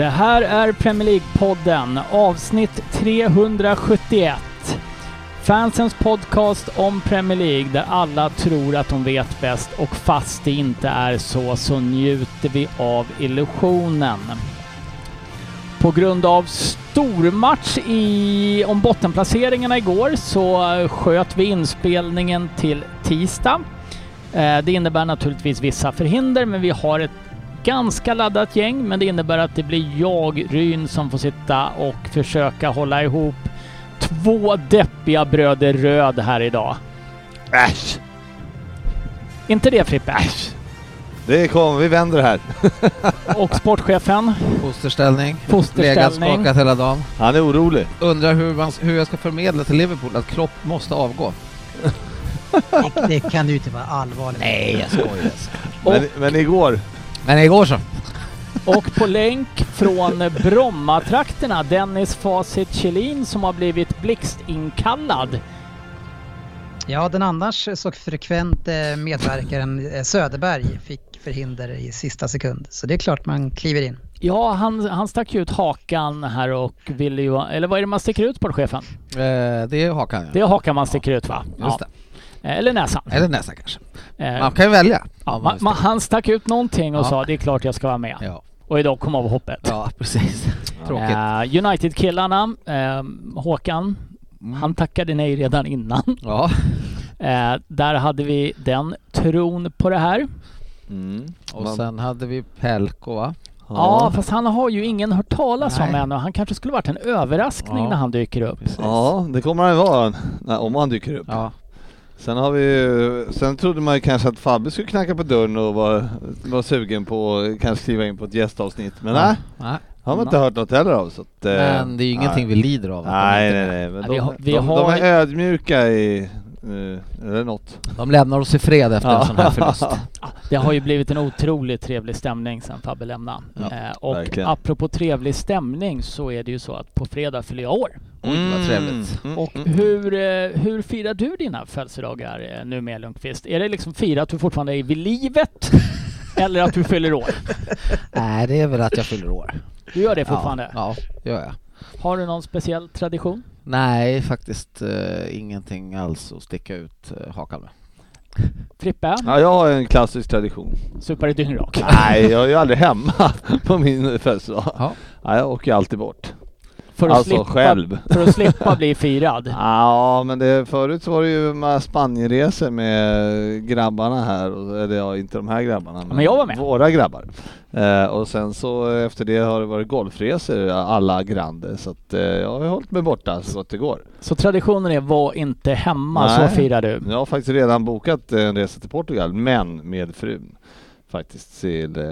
Det här är Premier League-podden, avsnitt 371. Fansens podcast om Premier League där alla tror att de vet bäst och fast det inte är så så njuter vi av illusionen. På grund av stormatch i, om bottenplaceringarna igår så sköt vi inspelningen till tisdag. Eh, det innebär naturligtvis vissa förhinder men vi har ett ganska laddat gäng men det innebär att det blir jag, Ryn, som får sitta och försöka hålla ihop två deppiga bröder Röd här idag. Äsch! Inte det Frippe? Det kommer, vi vänder det här. Och sportchefen, Fosterställning. Legat fosterställning. skakat hela dagen. Han är orolig. Undrar hur, man, hur jag ska förmedla till Liverpool att Klopp måste avgå. Det, det kan ju inte vara allvarligt. Nej, jag skojar. Men, men igår, Men igår så. Och på länk från Brommatrakterna, Dennis Facit Kjellin som har blivit blixtinkallad. Ja, den annars så frekvent eh, medverkaren eh, Söderberg fick förhinder i sista sekund. Så det är klart man kliver in. Ja, han, han stack ju ut hakan här och ville ju... Eller vad är det man sticker ut på chefen? Eh, det är hakan ja. Det är hakan man sticker ut va? Just Ja. Eh, Eller näsan. Eller nästa kanske. Eh, Man kan ju välja. ja, Om man, man, han stack ut någonting och Ja. sa det är klart jag ska vara med. Ja. Och idag kom av hoppet. ja, precis. Tråkigt. Eh, United-killarna, eh, Håkan, Mm. han tackade nej redan innan. Ja. Eh, där hade vi den tron på det här. mm, Och man- sen hade vi Pelko va? Ja, fast han har ju ingen hört talas om Nej. ännu. Han kanske skulle varit en överraskning Ja. när han dyker upp. ja, det kommer han ju vara när- om han dyker upp. Ja. Sen har vi ju- sen trodde man ju kanske att Fabbe skulle knacka på dörren och vara, vara sugen på att kanske skriva in på ett gästavsnitt. Men nej, Nej. har man inte hört något heller av. Så att, eh, Men det är ju ingenting nej. vi lider av. Nej, nej, nej. Men de, vi har- vi de, har- de är ödmjuka i, eh, eller något. De lämnar oss i fred efter en sån här förlust. Det har ju blivit en otroligt trevlig stämning sen Fabbe lämnade. Ja, eh, och verkligen. apropå trevlig stämning så är det ju så att på fredag fyller jag år. Oj, vad trevligt. Mm, Och mm. hur, eh, hur firar du dina födelsedagar eh, nu med Lundqvist? Är det liksom fira att du fortfarande är vid livet? eller att du fyller år? Nej, det är väl att jag fyller år. Du gör det fortfarande? Ja, ja, gör jag. Har du någon speciell tradition? Nej, faktiskt eh, ingenting alls att sticka ut eh, hakan med. Frippe? Ja, jag har en klassisk tradition. Super i dyngrak? Nej, jag är ju aldrig hemma på min födelsedag. Ja. Nej, jag åker alltid bort. För att, Alltså slippa, själv. för att slippa bli firad? Ja, men det, förut så var det ju med Spanienresor med grabbarna här, och, eller ja, inte de här grabbarna, Men jag var med. våra grabbar. Eh, och sen så efter det har det varit golfresor alla grande, så att eh, jag har hållit mig borta så gott det går. Så traditionen är var inte hemma, Nej. så firar du? Jag har faktiskt redan bokat en resa till Portugal, men med frun. Faktiskt till eh,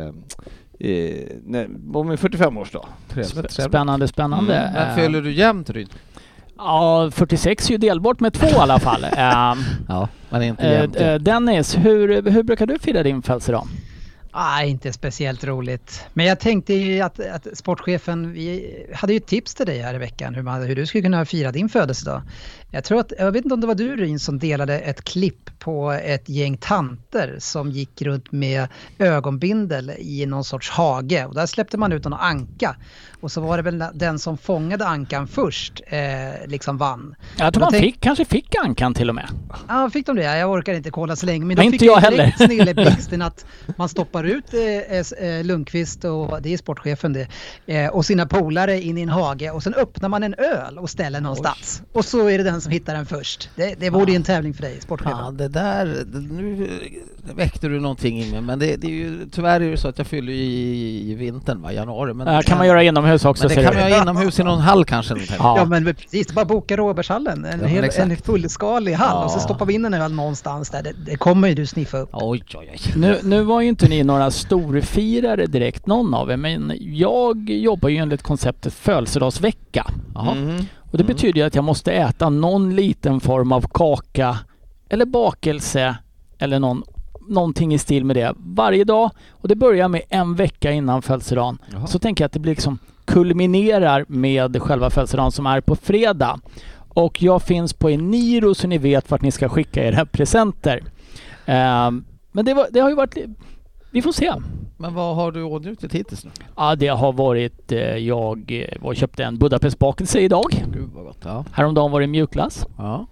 eh, nej, på min 45-årsdag. Trevligt, trevligt. Spännande, spännande. Mm. Men fyller du jämnt Ryd? Ja, 46 är ju delbart med två i alla fall. Eh, Ja, men inte eh, jämnt. eh, Dennis, hur, hur brukar du fira din födelsedag? Ah, inte speciellt roligt. Men jag tänkte ju att, att sportchefen, vi hade ju tips till dig här i veckan hur, man, hur du skulle kunna fira din födelsedag. Jag tror att, jag vet inte om det var du Ryn som delade ett klipp på ett gäng tanter som gick runt med ögonbindel i någon sorts hage och där släppte man ut någon anka. Och så var det väl den som fångade ankan först eh, liksom vann. Jag tror man tänk- fick, kanske fick ankan till och med. Ja, fick de det? Jag orkar inte kolla så länge. Men då Nej, fick inte jag heller. snilleblixten att man stoppar ut eh, eh, Lundqvist och det är sportchefen det eh, och sina polare in i en hage och sen öppnar man en öl och ställer någonstans. Och så är det den som hittar den först. Det, det vore ju en tävling för dig, sportchefen. Ja, det där, nu väckte du någonting i mig, men det, det är ju, tyvärr är det så att jag fyller i, i vintern, va, januari. Men, Äh, kan man göra inomhus också men det kan du. man göra inomhus i någon hall kanske. Ja. Ja men precis, bara boka Råbergshallen. En, Ja, hel, en fullskalig hall och så Ja. stoppar vi in en öl någonstans där. Det, det kommer ju du sniffa upp. Oj, oj, oj. Nu, nu var ju inte ni några storfirare direkt någon av er, men jag jobbar ju enligt konceptet födelsedagsvecka. Jaha. Och det betyder ju att jag måste äta någon liten form av kaka eller bakelse eller någon, någonting i stil med det varje dag. Och det börjar med en vecka innan födelsedagen. Jaha. Så tänker jag att det blir liksom kulminerar med själva födelsedagen som är på fredag. Och jag finns på Eniro så ni vet vart ni ska skicka era presenter. Ehm, men det, var, det har ju varit... Vi får se. Men vad har du åtnjutit hittills nu? Ja, det har varit... eh, Jag eh, var och köpte en Budapestbakelse idag. Gud vad gott. Ja. Häromdagen var det mjukglass. ja.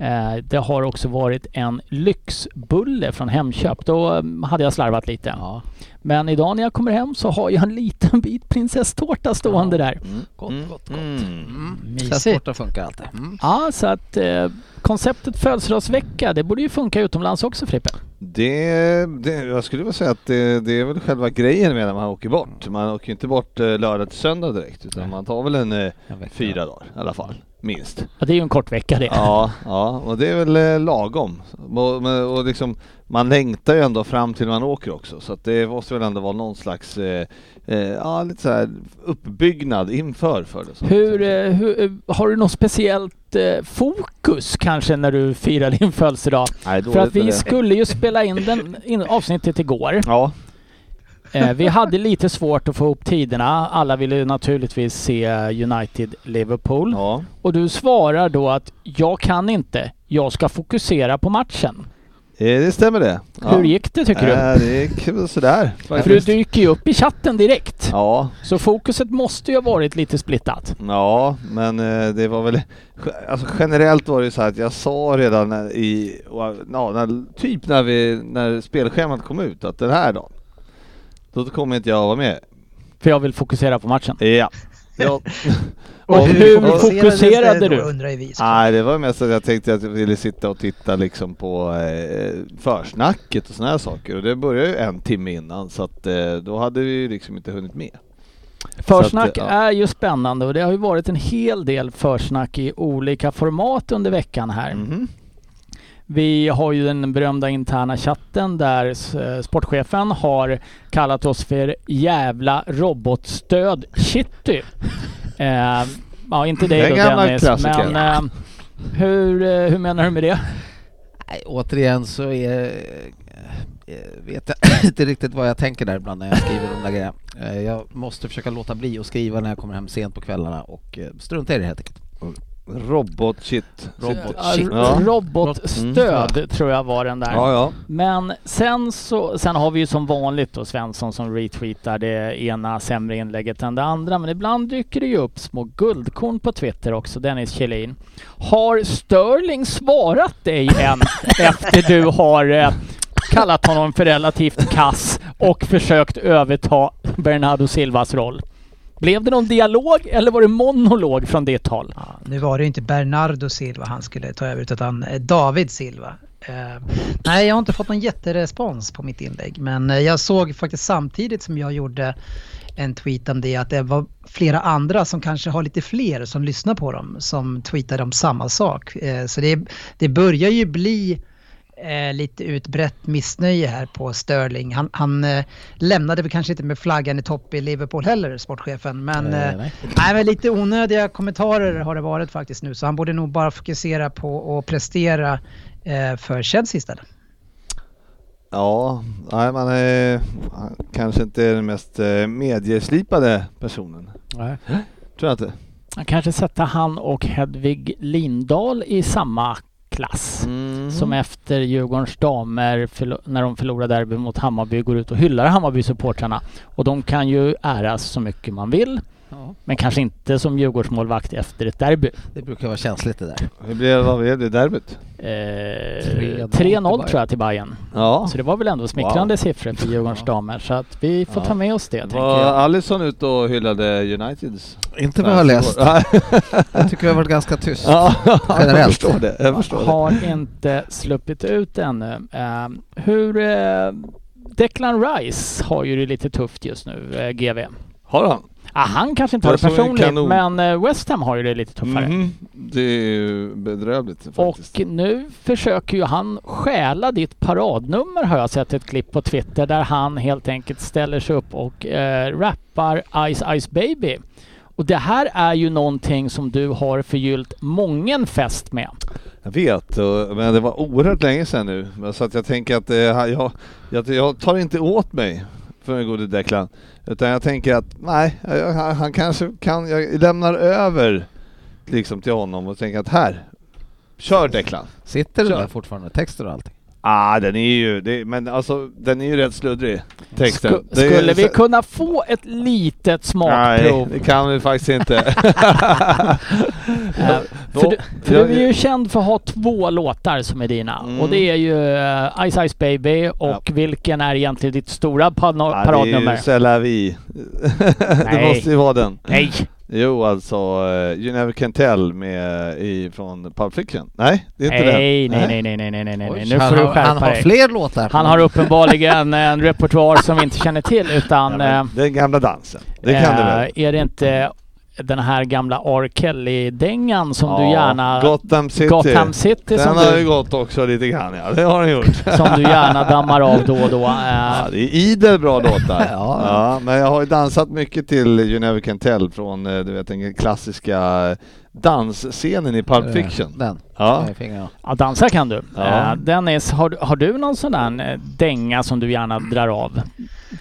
Eh, Det har också varit en lyxbulle från Hemköp. Då eh, hade jag slarvat lite. ja. Men idag när jag kommer hem så har jag en liten bit prinsesstårta stående Ja. där. Mm. Gott, Mm. gott, gott. Mm. Mm. Mysigt. Sällsporten funkar alltid. Mm. Ja, så att eh, konceptet födelsedagsvecka, det borde ju funka utomlands också Frippe. Det, det, jag skulle väl säga att det, det är väl själva grejen med när man åker bort. Man åker ju inte bort eh, lördag till söndag direkt utan Nej. man tar väl en eh, fyra dagar i alla fall, minst. Ja, det är ju en kort vecka det. Ja, ja, och det är väl eh, lagom. Och, och liksom, man längtar ju ändå fram till man åker också så att det måste väl ändå vara någon slags eh, eh, ja, lite så här uppbyggnad inför för det. Så. Hur, eh, hur, eh, har du något speciellt eh, fokus kanske när du firar din födelsedag? Nej, För att vi det. skulle ju spela in den in, avsnittet igår. Ja, Eh, vi hade lite svårt att få ihop tiderna. Alla ville naturligtvis se United Liverpool. ja. Och du svarar då att jag kan inte. Jag ska fokusera på matchen. Eh, det stämmer det. Ja. Hur gick det tycker du? Eh, det gick sådär För du dyker ju upp i chatten direkt. Ja, Så fokuset måste ju ha varit lite splittat. Ja, men eh, det var väl... Alltså generellt var det ju så här att jag sa redan när, i... Ja, när, typ när, vi, när spelschemat kom ut att den här dagen, då kommer inte jag vara med. För jag vill fokusera på matchen. Ja. ja. Och hur fokuserades fokuserade du? Nej, det var mest att jag tänkte att jag ville sitta och titta liksom på eh, försnacket och såna här saker. Och det började ju en timme innan så att eh, då hade vi ju liksom inte hunnit med. Försnack att, ja. är ju spännande och det har ju varit en hel del försnack i olika format under veckan här. Mhm. Vi har ju den berömda interna chatten där eh, sportchefen har kallat oss för jävla robotstöd Kitty. Eh, ja, inte dig då Dennis, klassikern. men eh, hur, eh, hur menar du med det? Nej, återigen så är, eh, vet jag inte riktigt vad jag tänker där ibland när jag skriver de där grejerna. Eh, Jag måste försöka låta bli att skriva när jag kommer hem sent på kvällarna och eh, strunta i det helt enkelt. Robot-shit. Robot Ja. Robotstöd tror jag var den där. Ja, ja. Men sen så, sen har vi ju som vanligt då Svensson som retweetar det ena sämre inlägget än det andra. Men ibland dyker det ju upp små guldkorn på Twitter också, Dennis Kjellin. Har Sterling svarat dig än efter du har eh, kallat honom för relativt kass och försökt överta Bernardo Silvas roll? Blev det någon dialog eller var det monolog från ditt håll? Ja, nu var det ju inte Bernardo Silva han skulle ta över utan eh, David Silva. Uh, nej, jag har inte fått någon jätterespons på mitt inlägg men eh, jag såg faktiskt samtidigt som jag gjorde en tweet om det att det var flera andra som kanske har lite fler som lyssnar på dem som tweetade om samma sak. Uh, så det, det börjar ju bli eh, lite utbrett missnöje här på Sterling. Han, han eh, lämnade väl kanske inte med flaggan i topp i Liverpool heller, sportchefen. Men, Eh, eh, nej. nej, men lite onödiga kommentarer har det varit faktiskt nu. Så han borde nog bara fokusera på att prestera eh, för Chelsea istället. Ja, nej, man är han kanske inte är den mest eh, medieslipade personen. Nej. Tror jag inte. Man kanske sätta han och Hedvig Lindahl i samma klass. Mhm. Som efter Djurgårdens damer när de förlorar derby mot Hammarby går ut och hyllar Hammarby-supportrarna. Och de kan ju äras så mycket man vill. Ja, Men kanske inte som Djurgårdsmålvakt efter ett derby. det brukar vara känsligt det där. Hur blev, vad blev det derbyt? Eh, 3-0 3-0 till Bayern. tror jag till Bayern. Ja. Så det var väl ändå smickrande Wow. siffror för Djurgårdens Ja. damer. Så att vi får Ja. ta med oss det tänker Var jag. Alisson ute och hyllade Uniteds? Inte vad jag har läst. Jag tycker vi har varit ganska tyst. ja, jag Generellt. förstår det. Jag förstår det. Har inte sluppit ut ännu. Eh, hur... Eh, Declan Rice har ju det lite tufft just nu, eh, GV. Har han? Ah, han kanske inte har det personligt, men eh, West Ham har ju det lite tuffare. Mhm. Det är ju bedrövligt faktiskt. Och nu försöker ju han stjäla ditt paradnummer har jag sett ett klipp på Twitter där han helt enkelt ställer sig upp och eh, rappar Ice Ice Baby. Och det här är ju någonting som du har förgyllt mången fest med. Jag vet, men det var oerhört länge sedan nu. Så att jag tänker att eh, jag, jag, jag tar inte åt mig för den gode Declan. Utan jag tänker att nej, jag, han, kanske kan, jag lämnar över liksom till honom och tänker att här, kör Declan. Sitter det Kör. där fortfarande? Texter och allting? Ah, den är ju, det, men alltså den är ju rätt sluddrig, texten. Sku- Det är- skulle vi kunna få ett litet Nej, smakprov? det kan vi faktiskt inte. Eh, Då- för du, för jag- du är ju känd för att ha två låtar som är dina. Mm. Och det är ju eh, Ice Ice Baby och vilken är egentligen ditt stora Ja, det är paradnummer? ju C'est la vie. det Nej. måste ju vara den. Nej! Jo, alltså uh, You Never Can Tell med, i, från Pulp Fiction. Nej, det är inte den. Nej, nej, nej, nej, nej, nej, nej, nej, Oj, nu han, får du har, han skärpa har dig. fler låtar. Han har uppenbarligen en repertoar som vi inte känner till Ja, utan men den gamla dansen. Det kan du eh, väl? är det inte den här gamla R. Kelly-dängan som du Ja, gärna... Gotham City. Gotham City Den som har ju du, gått också lite grann ja, det har den gjort. som du gärna dammar av då och då. Ja, Eh, det är idel bra låtar. Ja. ja, men jag har ju dansat mycket till You Never Can Tell från eh, du vet den klassiska dansscenen i Pulp Fiction. Den. Ja. Ja, dansa kan du. Ja. Eh, Dennis, har, du- har du någon sån där eh, dänga som du gärna drar av?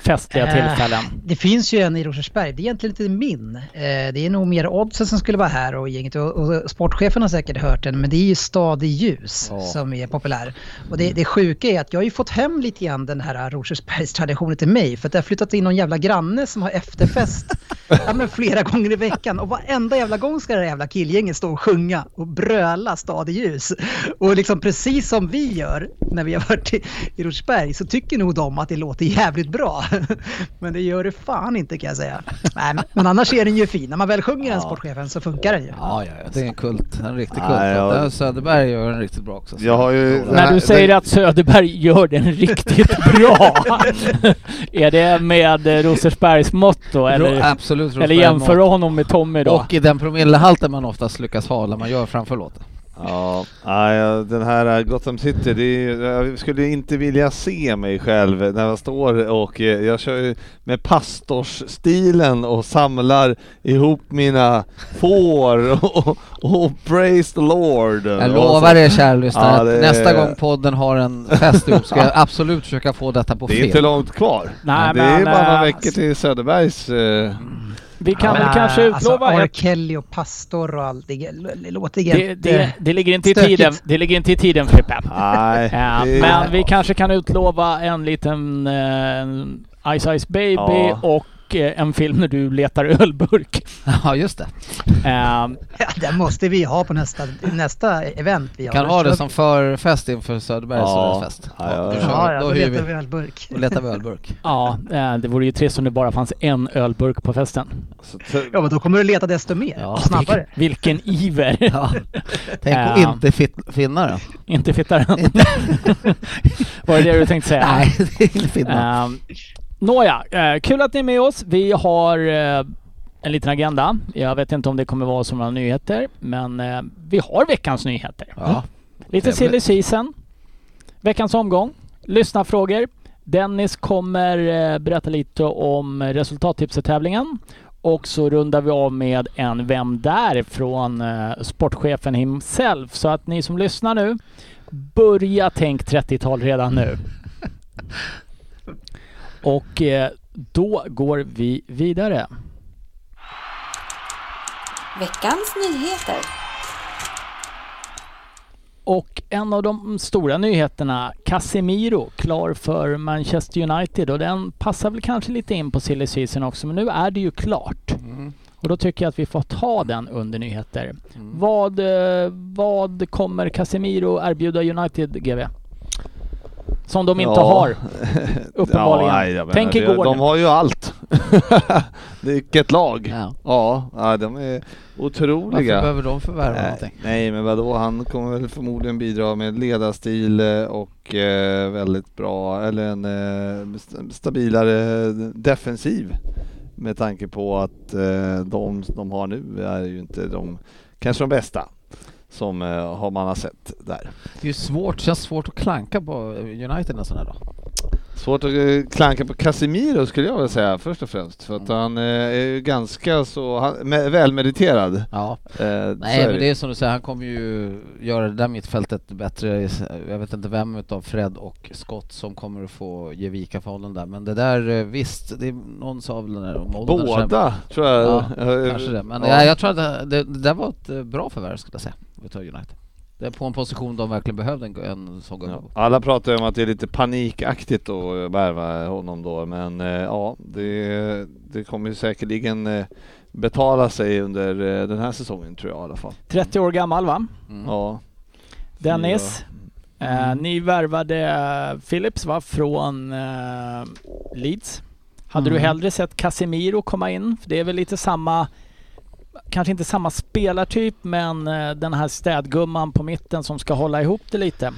Festliga Eh, tillfällen? Det finns ju en i Rosersberg, det är egentligen inte min. Eh, Det är nog mer oddsen som skulle vara här och gänget och, och sportchefen har säkert hört den, men det är ju Stad i ljus Ja. som är populär. Och det, det sjuka är att jag har ju fått hem lite grann den här Rosersbergs traditionen till mig, för att det har flyttat in någon jävla granne som har efterfest ja, men flera gånger i veckan och varenda jävla gång ska det här jävla killgänget stå och sjunga och bröla Stad i ljus. Och liksom precis som vi gör när vi har varit i, i Rosersberg så tycker nog de att det låter jävligt bra. Men det gör det fan inte kan jag säga. Nej, men- annars är den ju fin. När man väl sjunger den sportchefen så funkar den ju. Ja, ja, ja, det är en kult. En riktig kult. Nej, där Söderberg gör den riktigt bra också. Jag har ju- När här- du säger att Söderberg gör den riktigt bra, är det med eh, Rosersbergs motto Ro- eller, Absolut. eller Rosberg jämför honom med Tommy då? Och i den promillehalten man oftast lyckas ha när man gör framför låten. Ja, den här Gotham City, det är, jag skulle inte vilja se mig själv när jag står och eh, jag kör ju med pastorsstilen och samlar ihop mina får och, och praise the Lord. Jag lovar er kära lyssnare Ja, att det- nästa gång podden har en fest ihop ska jag absolut försöka få detta på Det är film. inte långt kvar. Nej, det är men, bara några eh, veckor till Söderbergs. Eh, Vi kan Men, väl kanske utlova alltså, R. Kelly och pastor och allt. Det, låter det, det, det, ligger inte i stökigt. tiden, det ligger inte i tiden Frippe. nej, det- men vi kanske kan utlova en liten eh, Ice Ice Baby Ja. och eh, en film när du letar ölburk. Ja, just det. Eh, Ja, den måste vi ha på nästa, nästa event vi har. Kan ha det som förfest inför Söderbergs Ja. fest. Ja, ja, ja. Ja, då då letar vi. vi ölburk. Då letar vi ölburk. ja, eh, det vore ju trist om det bara fanns en ölburk på festen. Ja, men då kommer du leta desto mer. Ja, och snabbare. Vilken iver! Ja. Tänk att Ja. inte fit, finna den. inte fittaren. Var det det du tänkte säga? Nej, det är inte finna. Um, Nåja, eh, kul att ni är med oss. Vi har eh, en liten agenda. Jag vet inte om det kommer vara som några nyheter, men eh, vi har veckans nyheter. Ja. Lite trevligt. silly season. Veckans omgång. Lyssnarfrågor. Dennis kommer eh, berätta lite om resultattipset-tävlingen. Och så rundar vi av med en Vem där? från eh, sportchefen himself. Så att ni som lyssnar nu, börja tänk 30-tal redan nu. Och eh, då går vi vidare. Veckans nyheter. Och en av de stora nyheterna, Casemiro, klar för Manchester United och den passar väl kanske lite in på silly season också, men nu är det ju klart. Mm. Och då tycker jag att vi får ta den under nyheter. Mm. Vad, eh, vad kommer Casemiro erbjuda United, GV? Som de inte Ja. har, uppenbarligen. nej, jag menar Tänk det, igår De nu. har ju allt. Vilket lag! Ja. Ja, ja de är Varför otroliga. behöver de förvärva Nej, någonting? nej men vadå, han kommer väl förmodligen bidra med ledarstil eh, och eh, väldigt bra, eller en eh, st- stabilare defensiv. Med tanke på att eh, de de har nu är ju inte de, kanske de bästa som eh, har man har sett där. Det är svårt, känns svårt att klanka på United en sån här dag. Svårt att eh, klanka på Casemiro skulle jag vilja säga först och främst. För att han eh, är ju ganska så han, med, välmeriterad. Ja, Eh, nej men det. är som du säger, han kommer ju göra det där mittfältet bättre. Jag vet inte vem utav Fred och Scott som kommer att få ge vika för honom där. Men det där, eh, visst, det är någon sa väl åldern, så- Båda tror jag. Ja, Eh, Kanske det, men ja. ja. jag tror att det, det, där var ett eh, bra förvärv skulle jag säga, tar United. Det är på en position de verkligen behövde en, en sån Ja. gång. Alla pratar ju om att det är lite panikaktigt att värva honom då, men eh, ja, det, det kommer ju säkerligen eh, betala sig under eh, den här säsongen tror jag i alla fall. 30 år gammal va? Mm. Ja. Dennis, Mm. ni värvade Phillips va, från eh, Leeds. Hade du Mm. hellre sett Casemiro komma in? För det är väl lite samma, kanske inte samma spelartyp, men eh, den här städgumman på mitten som ska hålla ihop det lite.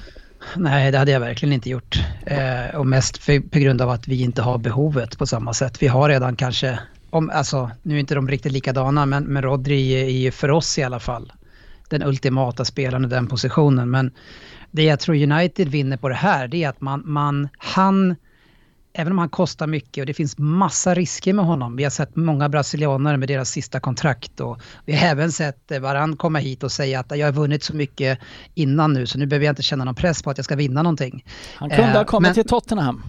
Nej, det hade jag verkligen inte gjort. Eh, och mest för, på grund av att vi inte har behovet på samma sätt. Vi har redan kanske, om, alltså, nu är inte de riktigt likadana, men, men Rodri är ju för oss i alla fall den ultimata spelaren i den positionen. Men det jag tror United vinner på det här, det är att man, man han, även om han kostar mycket och det finns massa risker med honom. Vi har sett många brasilianare med deras sista kontrakt och vi har även sett eh, Varann komma hit och säga att jag har vunnit så mycket innan nu så nu behöver jag inte känna någon press på att jag ska vinna någonting. Han kunde Eh, ha kommit men- till Tottenham.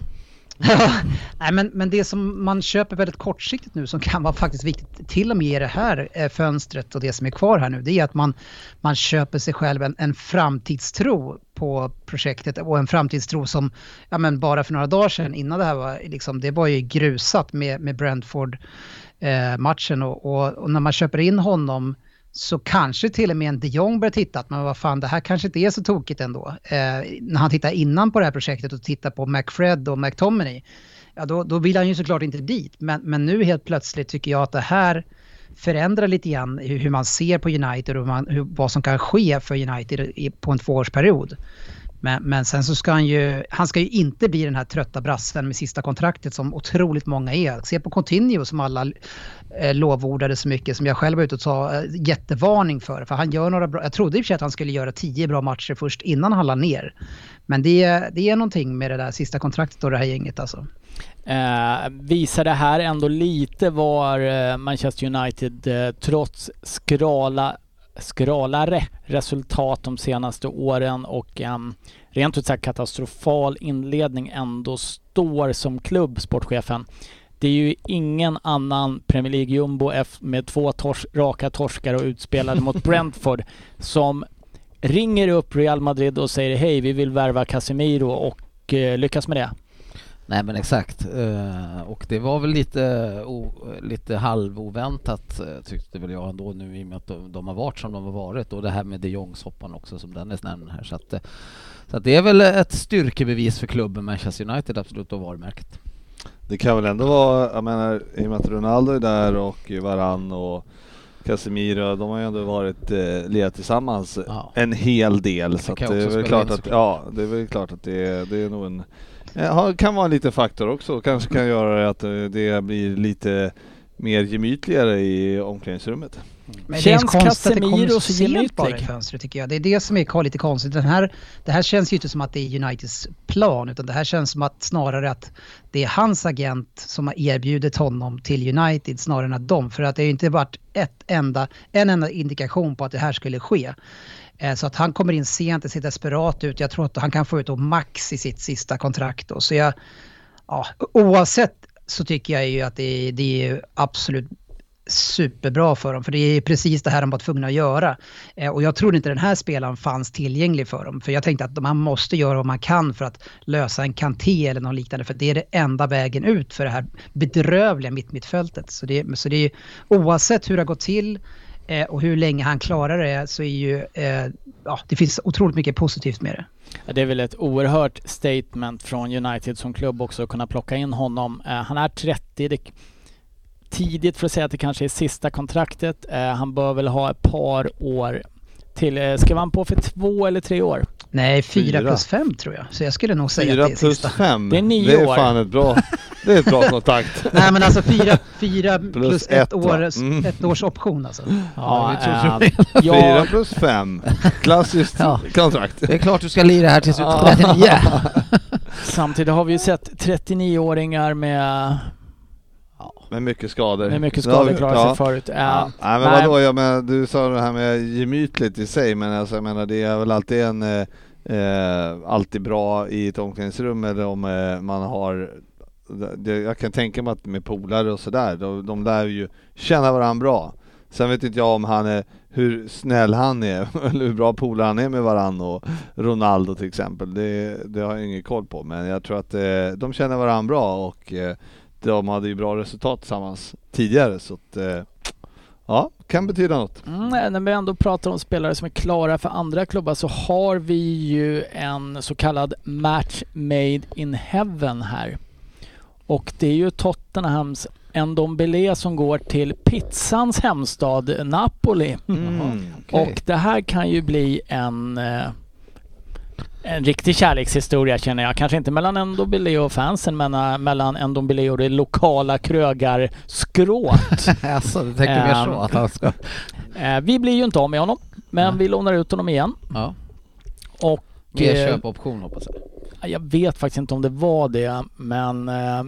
Nej, men, men det som man köper väldigt kortsiktigt nu som kan vara faktiskt viktigt till och med i det här eh, fönstret och det som är kvar här nu det är att man, man köper sig själv en, en framtidstro på projektet och en framtidstro som ja, men bara för några dagar sedan innan det här var liksom, det var ju grusat med, med Brentford eh, matchen och, och, och när man köper in honom så kanske till och med en de Jong börjar titta att men vad fan det här kanske inte är så tokigt ändå. Eh, när han tittar innan på det här projektet och tittar på McFred och McTominay, ja då, då vill han ju såklart inte dit. Men, men nu helt plötsligt tycker jag att det här förändrar lite grann hur, hur man ser på United och hur man, hur, vad som kan ske för United i, på en tvåårsperiod. Men, men sen så ska han ju, han ska ju inte bli den här trötta brassen med sista kontraktet som otroligt många är. Se på Coutinho som alla eh, lovordade så mycket som jag själv var ute och sa eh, jättevarning för. För han gör några bra, jag trodde i och för sig att han skulle göra tio bra matcher först innan han la ner. Men det, det är någonting med det där sista kontraktet och det här gänget alltså. Eh, visar det här ändå lite var eh, Manchester United eh, trots skrala, skralare resultat de senaste åren och en rent ut sagt katastrofal inledning ändå står som klubb, sportchefen. Det är ju ingen annan Premier League jumbo F med två tors raka torskar och utspelade mot Brentford som ringer upp Real Madrid och säger hej, vi vill värva Casemiro och eh, lyckas med det. Nej men exakt. Eh, och det var väl lite, lite halvoväntat eh, tyckte väl jag ändå nu i och med att de, de har varit som de har varit och det här med de Jongs-hoppan också som Dennis nämner här. Så, att, eh, så att det är väl ett styrkebevis för klubben Manchester United absolut och varumärket. Det kan väl ändå vara, jag menar, i och med att Ronaldo är där och Varann och Casemiro, de har ju ändå varit eh, lirat tillsammans Ja. en hel del. Så Det är väl klart att, ja, det är väl klart att det, det är nog en, eh, har- kan vara en liten faktor också, kanske kan göra att eh, det blir lite mer gemytligare i omklädningsrummet. Men Känns det är konstigt att det kommer så sent bara i fönstret tycker jag. Det är det som är lite konstigt. Den här, det här känns ju inte som att det är Uniteds plan utan det här känns som att snarare att det är hans agent som har erbjudit honom till United snarare än att de. För att det har ju inte varit ett enda, en enda indikation på att det här skulle ske. Eh, Så att han kommer in sent, det ser desperat ut. Jag tror att han kan få ut då max i sitt sista kontrakt då. Så jag, ja, oavsett så tycker jag ju att det är, det är absolut superbra för dem. För det är precis det här de var tvungna att göra. Eh, och jag trodde inte den här spelaren fanns tillgänglig för dem. För jag tänkte att man måste göra vad man kan för att lösa en kanté eller något liknande. För det är det enda vägen ut för det här bedrövliga mittmittfältet. Så det, så det är oavsett hur det har gått till eh, och hur länge han klarar det så är ju, eh, ja, det finns otroligt mycket positivt med det. Det är väl ett oerhört statement från United som klubb också att kunna plocka in honom. Eh, han är 30. Det tidigt för att säga att det kanske är sista kontraktet. Eh, han bör väl ha ett par år till. Eh, ska han på för två eller tre år? Nej, fyra, fyra. plus fem tror jag. Så jag skulle nog säga fyra att det är plus sista. fem. Det är nio det är år. fan ett bra, det är ett bra kontakt. Nej men alltså fyra, fyra plus, Plus ett, ett, år, Mm. ett års option alltså. Ja, tror eh, så. Fyra plus fem. Klassiskt Ja. kontrakt. Det är klart du ska lira här tills du är 39. samtidigt har vi ju sett 39-åringar med, Med mycket skador. med mycket skador vi- klara ja. sig förut. Eh, Ja. Nej men nej. vadå, jag menar, du sa det här med gemytligt i sig, men alltså, jag menar det är väl alltid en eh, eh, alltid bra i ett omklädningsrum eller om eh, man har det, jag kan tänka mig att med polare och sådär, de, de lär ju känna varandra bra. Sen vet inte jag om han är, hur snäll han är, eller hur bra polare han är med varandra och Ronaldo till exempel. Det, det har jag ingen koll på, men jag tror att eh, de känner varandra bra och eh, de hade ju bra resultat tillsammans tidigare så att eh, ja, kan betyda något. Mm, när vi ändå pratar om spelare som är klara för andra klubbar så har vi ju en så kallad match made in heaven här. Och det är ju Tottenhams Ndombele som går till pizzans hemstad Napoli. Mm. Och det här kan ju bli en eh, en riktig kärlekshistoria känner jag. Kanske inte mellan Ndombele och fansen men eh, mellan Ndombele och det lokala krögarskrået. alltså, du tänker mer så Ehm. att han ska... Eh, vi blir ju inte av med honom, men Nej. vi lånar ut honom igen. Ja. Och Mer eh, köpoption hoppas jag. jag vet faktiskt inte om det var det, men eh,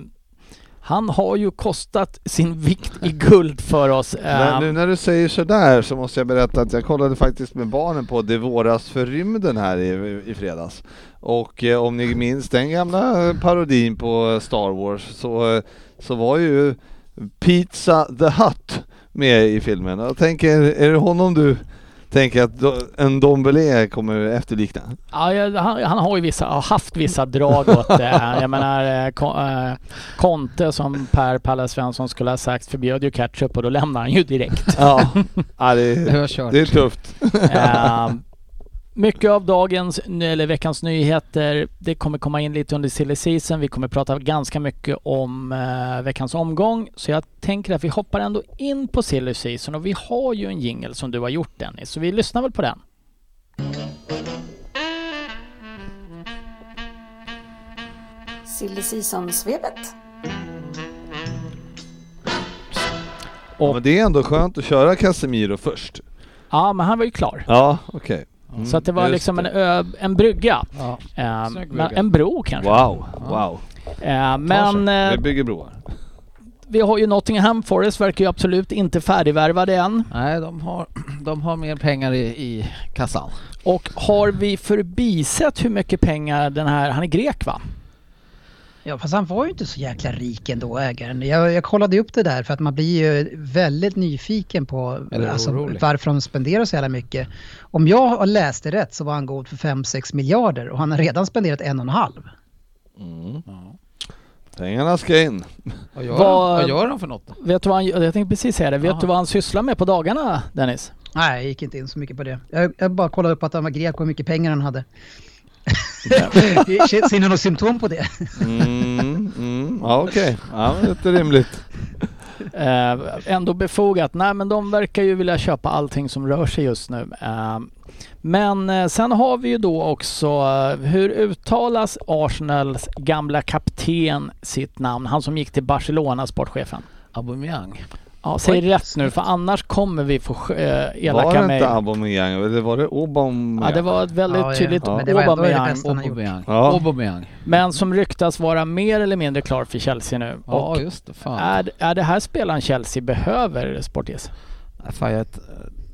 han har ju kostat sin vikt i guld för oss. Men Eh, nu när du säger sådär så måste jag berätta att jag kollade faktiskt med barnen på Det våras för rymden här i, i fredags. Och eh, om ni minns den gamla parodin på Star Wars så, så var ju Pizza the Hut med i filmen. Jag tänker, är det honom du tänker att en Dombele kommer efterlikna? ja, han, han har ju vissa, har haft vissa drag åt det. Jag menar, eh, Ko- eh, Conte som Per Palle Svensson skulle ha sagt förbjöd ju ketchup och då lämnar han ju direkt. Ja, ja det, Det det är tufft. Mycket av dagens, eller veckans nyheter, det kommer komma in lite under silly season. Vi kommer prata ganska mycket om eh, veckans omgång. Så jag tänker att vi hoppar ändå in på silly season och vi har ju en jingle som du har gjort Dennis, så vi lyssnar väl på den. Silly Season-svepet. Och- Men det är ändå skönt att köra Casemiro först. Ja, men han var ju klar. Ja, okej. Mm, så att det var just liksom en, det. ö, en brygga. Ja. Eh, brygga. en bro kanske. Wow, wow. Eh, men Men, eh, Vi bygger broar. vi har ju Nottingham Forest, verkar ju absolut inte färdigvärvade än. Nej, de har, de har mer pengar i, i kassan. Och har vi förbisett hur mycket pengar den här, han är grek va? Ja fast han var ju inte så jäkla rik ändå ägaren. Jag, jag kollade upp det där för att man blir ju väldigt nyfiken på alltså, varför de spenderar så jävla mycket. Om jag har läst det rätt så var han god för 5-6 miljarder och han har redan spenderat en och en halv. Mm. Pengarna ska in. Vad gör, Vad- gör han för något? Vet du vad han, jag tänkte precis säga det, vet Jaha. du vad han sysslar med på dagarna Dennis? Nej, jag gick inte in så mycket på det. Jag, jag bara kollade upp att han var grek och hur mycket pengar han hade. Ser ni något symptom på det? Mm, mm. Ja okej, ja, det är rimligt. Eh, ändå befogat. Nej men de verkar ju vilja köpa allting som rör sig just nu. Eh, men eh, sen har vi ju då också, hur uttalas Arsenals gamla kapten sitt namn? Han som gick till Barcelona, sportchefen. Aubameyang. Ja, säg rätt nu för annars kommer vi få Var elaka det mejl. inte Aubameyang eller var det Aubameyang? Ja, det var ett väldigt Ja, tydligt Ja. Men det var det Aubameyang. Aubameyang. Ja. Aubameyang. Men som ryktas vara mer eller mindre klar för Chelsea nu. Ja, Och just det. Fan. är, är det här spelaren Chelsea behöver, Sportis? Fan, jag,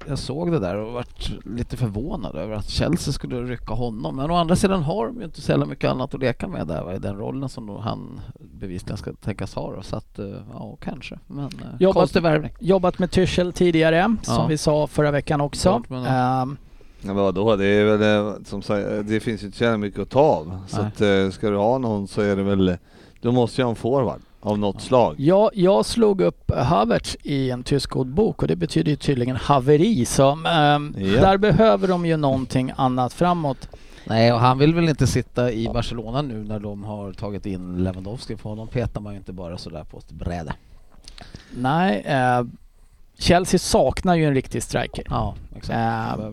jag såg det där och varit lite förvånad över att Chelsea skulle rycka honom. Men å andra sidan har de ju inte så jävla mycket annat att leka med där va, i den rollen som då han bevisligen ska tänkas ha. Då. Så att, eh, ja, kanske. Men eh, Jobbat- konstig värvning. Jobbat med Tuchel tidigare, som Ja. vi sa förra veckan också. Klart, men- Ehm, Ja, vadå, det är väl eh, som sagt, det finns ju inte så mycket att ta av. Så att ska du ha någon så är det väl, du måste ju ha en forward av något slag. Ja, jag slog upp Havertz i en tysk ordbok och det betyder ju tydligen haveri. Så ehm, Ja. där behöver de ju någonting annat framåt. Nej, och han vill väl inte sitta i Barcelona nu när de har tagit in Lewandowski. För honom petar man ju inte bara sådär på ett bräde. Nej, eh, Chelsea saknar ju en riktig striker. Ja, exakt. Eh.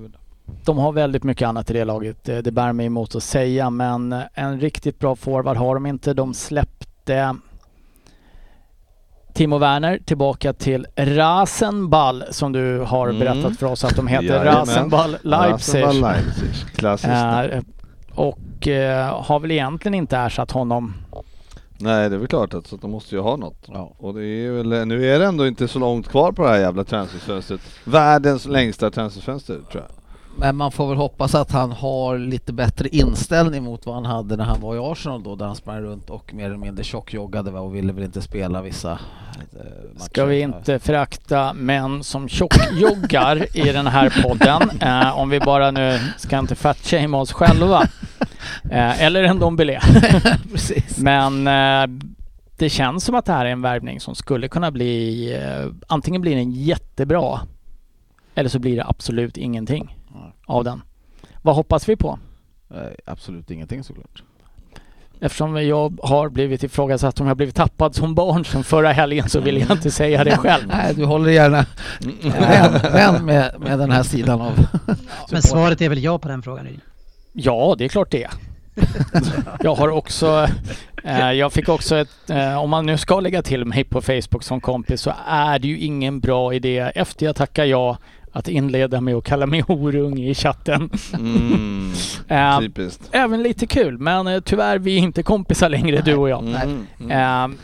De har väldigt mycket annat i det laget, det, det bär mig emot att säga, men eh, en riktigt bra forward har de inte. De släppte Timo Werner tillbaka till Rasenball som du har Mm. berättat för oss att de heter. Rasenball Leipzig. Rasenball Leipzig, klassiskt. Eh, och eh, har väl egentligen inte ersatt honom. Nej det är väl klart att så att de måste ju ha något. Ja. Och det är väl, nu är det ändå inte så långt kvar på det här jävla transferfönstret. Världens längsta transferfönster tror jag. Men man får väl hoppas att han har lite bättre inställning mot vad han hade när han var i Arsenal då, där han sprang runt och mer eller mindre tjockjoggade och ville väl inte spela vissa eh, matcher. Ska vi inte förakta män som tjockjoggar i den här podden. Eh, om vi bara nu ska inte fatshamea oss själva. Eh, eller en. Precis. Men eh, det känns som att det här är en värvning som skulle kunna bli... Eh, antingen blir den jättebra eller så blir det absolut ingenting. Av den. Vad hoppas vi på? Absolut ingenting såklart. Eftersom jag har blivit ifrågasatt om jag blivit tappad som barn som förra helgen så vill jag inte säga det själv. Nej, du håller gärna vän, vän med, med den här sidan av... Men svaret är väl ja på den frågan? Ja, det är klart det. Jag har också, eh, jag fick också ett, eh, om man nu ska lägga till mig på Facebook som kompis så är det ju ingen bra idé efter jag tackar ja att inleda med att kalla mig horunge i chatten. Mm, typiskt. även lite kul, men eh, tyvärr vi är inte kompisar längre du och jag. Mm, mm. Eh,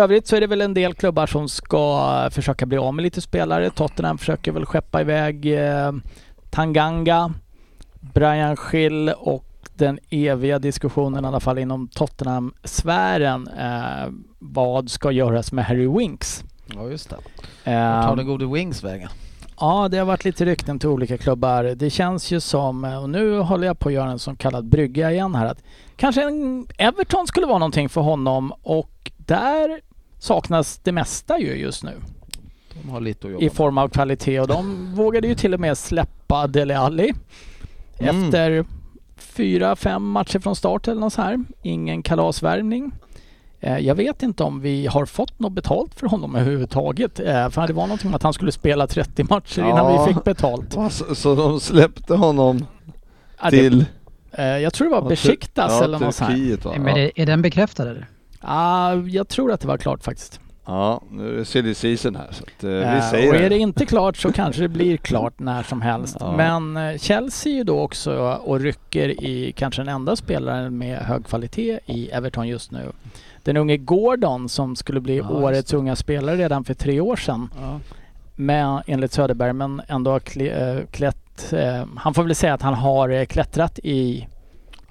övrigt så är det väl en del klubbar som ska försöka bli av med lite spelare. Tottenham försöker väl skeppa iväg eh, Tanganga, Brian Schill och den eviga diskussionen i alla fall inom Tottenham-sfären. Eh, vad ska göras med Harry Winks? Ja, just det. Vart tar den gode Wings vägen? Ja, det har varit lite rykten till olika klubbar. Det känns ju som, och nu håller jag på att göra en så kallad brygga igen här, att kanske en Everton skulle vara någonting för honom och där saknas det mesta ju just nu De har lite att jobba i form av kvalitet och de vågade ju till och med släppa Dele Alli Mm. efter fyra, fem matcher från start eller något så här. Ingen kalasvärvning. Eh, Jag vet inte om vi har fått något betalt för honom överhuvudtaget. Eh, För det var någonting om att han skulle spela 30 matcher innan Ja. vi fick betalt. Så, så de släppte honom Ja, till eh, Jag tror det var Besiktas ja, eller något så här. Turkiet va? Men är, är den bekräftad eller? Ah, jag tror att det var klart faktiskt. ja, nu är det silly season här så att, eh, vi säger och är det. inte klart så kanske det blir klart när som helst. Ja. Men Chelsea är ju då också och rycker i kanske den enda spelaren med hög kvalitet i Everton just nu. Den unge Gordon som skulle bli Ja, årets unga spelare redan för tre år sedan. Ja. Med, enligt Söderberg, men ändå har eh, klätt... Eh, han får väl säga att han har eh, klättrat i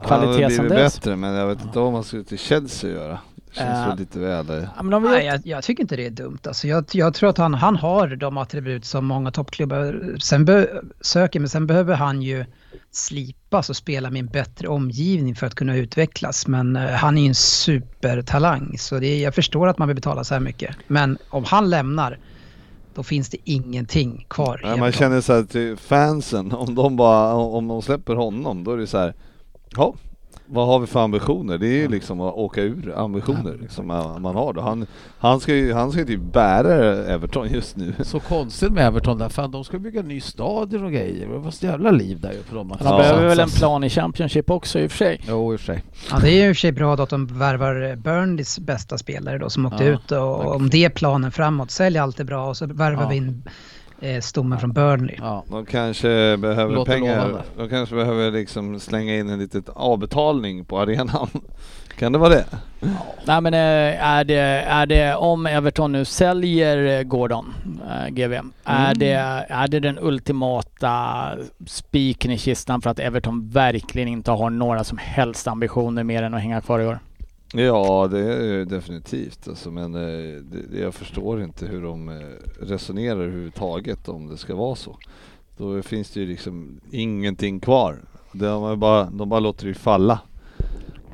kvalitet Han har sen dess. bättre men jag vet inte vad man ska till Chelsea göra. Det känns väl lite väl... Ja, men om vi Nej, jag, jag tycker inte det är dumt. Alltså, jag, jag tror att han, han har de attribut som många toppklubbar sen be, söker, men sen behöver han ju slipas och spela med en bättre omgivning för att kunna utvecklas. Men eh, han är ju en supertalang, så det, jag förstår att man vill betala så här mycket. Men om han lämnar, då finns det ingenting kvar. Nej, man känner så här till fansen, om de bara, om de släpper honom då är det så här, ja, vad har vi för ambitioner? Det är ju liksom att åka ur ambitioner liksom, man man har då. Han, han ska ju, han ska ju typ bära Everton just nu. Så konstigt med Everton där, fan de ska bygga en ny stadion och grejer. Det var så jävla liv där ju på dem. att de Ja. behöver väl en plan i Championship också i och för sig. Jo, i och för sig. Ja, det är ju i och för sig bra då att de värvar Burnleys bästa spelare då som åkte Ja, ut och tack. om det är planen framåt, sälj allt är bra och så värvar Ja. vi in eh, stommen från Burnley. Ja. De kanske behöver Låter pengar. lovande. De kanske behöver liksom slänga in en liten avbetalning på arenan. Kan det vara det? Nej men eh, är det, är det om Everton nu säljer eh, Gordon, eh, GV, är, Mm. det, är det den ultimata spiken i kistan för att Everton verkligen inte har några som helst ambitioner mer än att hänga kvar i år? Ja, det är definitivt. Alltså, men eh, det, jag förstår inte hur de eh, resonerar överhuvudtaget om det ska vara så. Då finns det ju liksom ingenting kvar. Det har man bara, de bara låter det ju falla.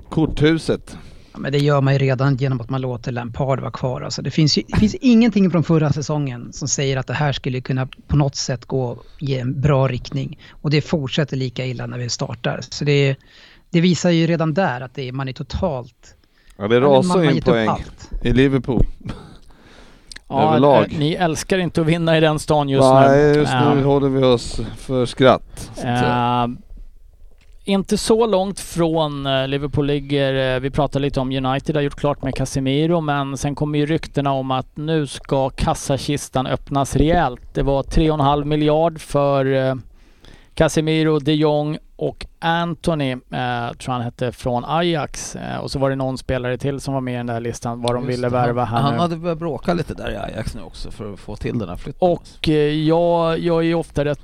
Korthuset. Ja, men det gör man ju redan genom att man låter Lampard vara kvar. Alltså det, finns ju, det finns ingenting från förra säsongen som säger att det här skulle kunna på något sätt gå i en bra riktning. Och det fortsätter lika illa när vi startar. Så det, det visar ju redan där att det man är totalt... Ja, det rasar har in poäng allt. i Liverpool. Ja, Överlag. eh, ni älskar inte att vinna i den stan just Nej, nu. just nu Eh, håller vi oss för skratt. Så. Eh, inte så långt från Liverpool ligger, vi pratade lite om United har gjort klart med Casemiro men sen kommer ju ryktena om att nu ska kassakistan öppnas rejält. Det var 3,5 miljard för Casemiro, de Jong och Anthony, eh, tror han hette, från Ajax. Eh, och så var det någon spelare till som var med i den där listan vad de Just ville värva han, här Han nu. hade börjat bråka lite där i Ajax nu också för att få till den här flytten. Och eh, jag, jag är ju ofta rätt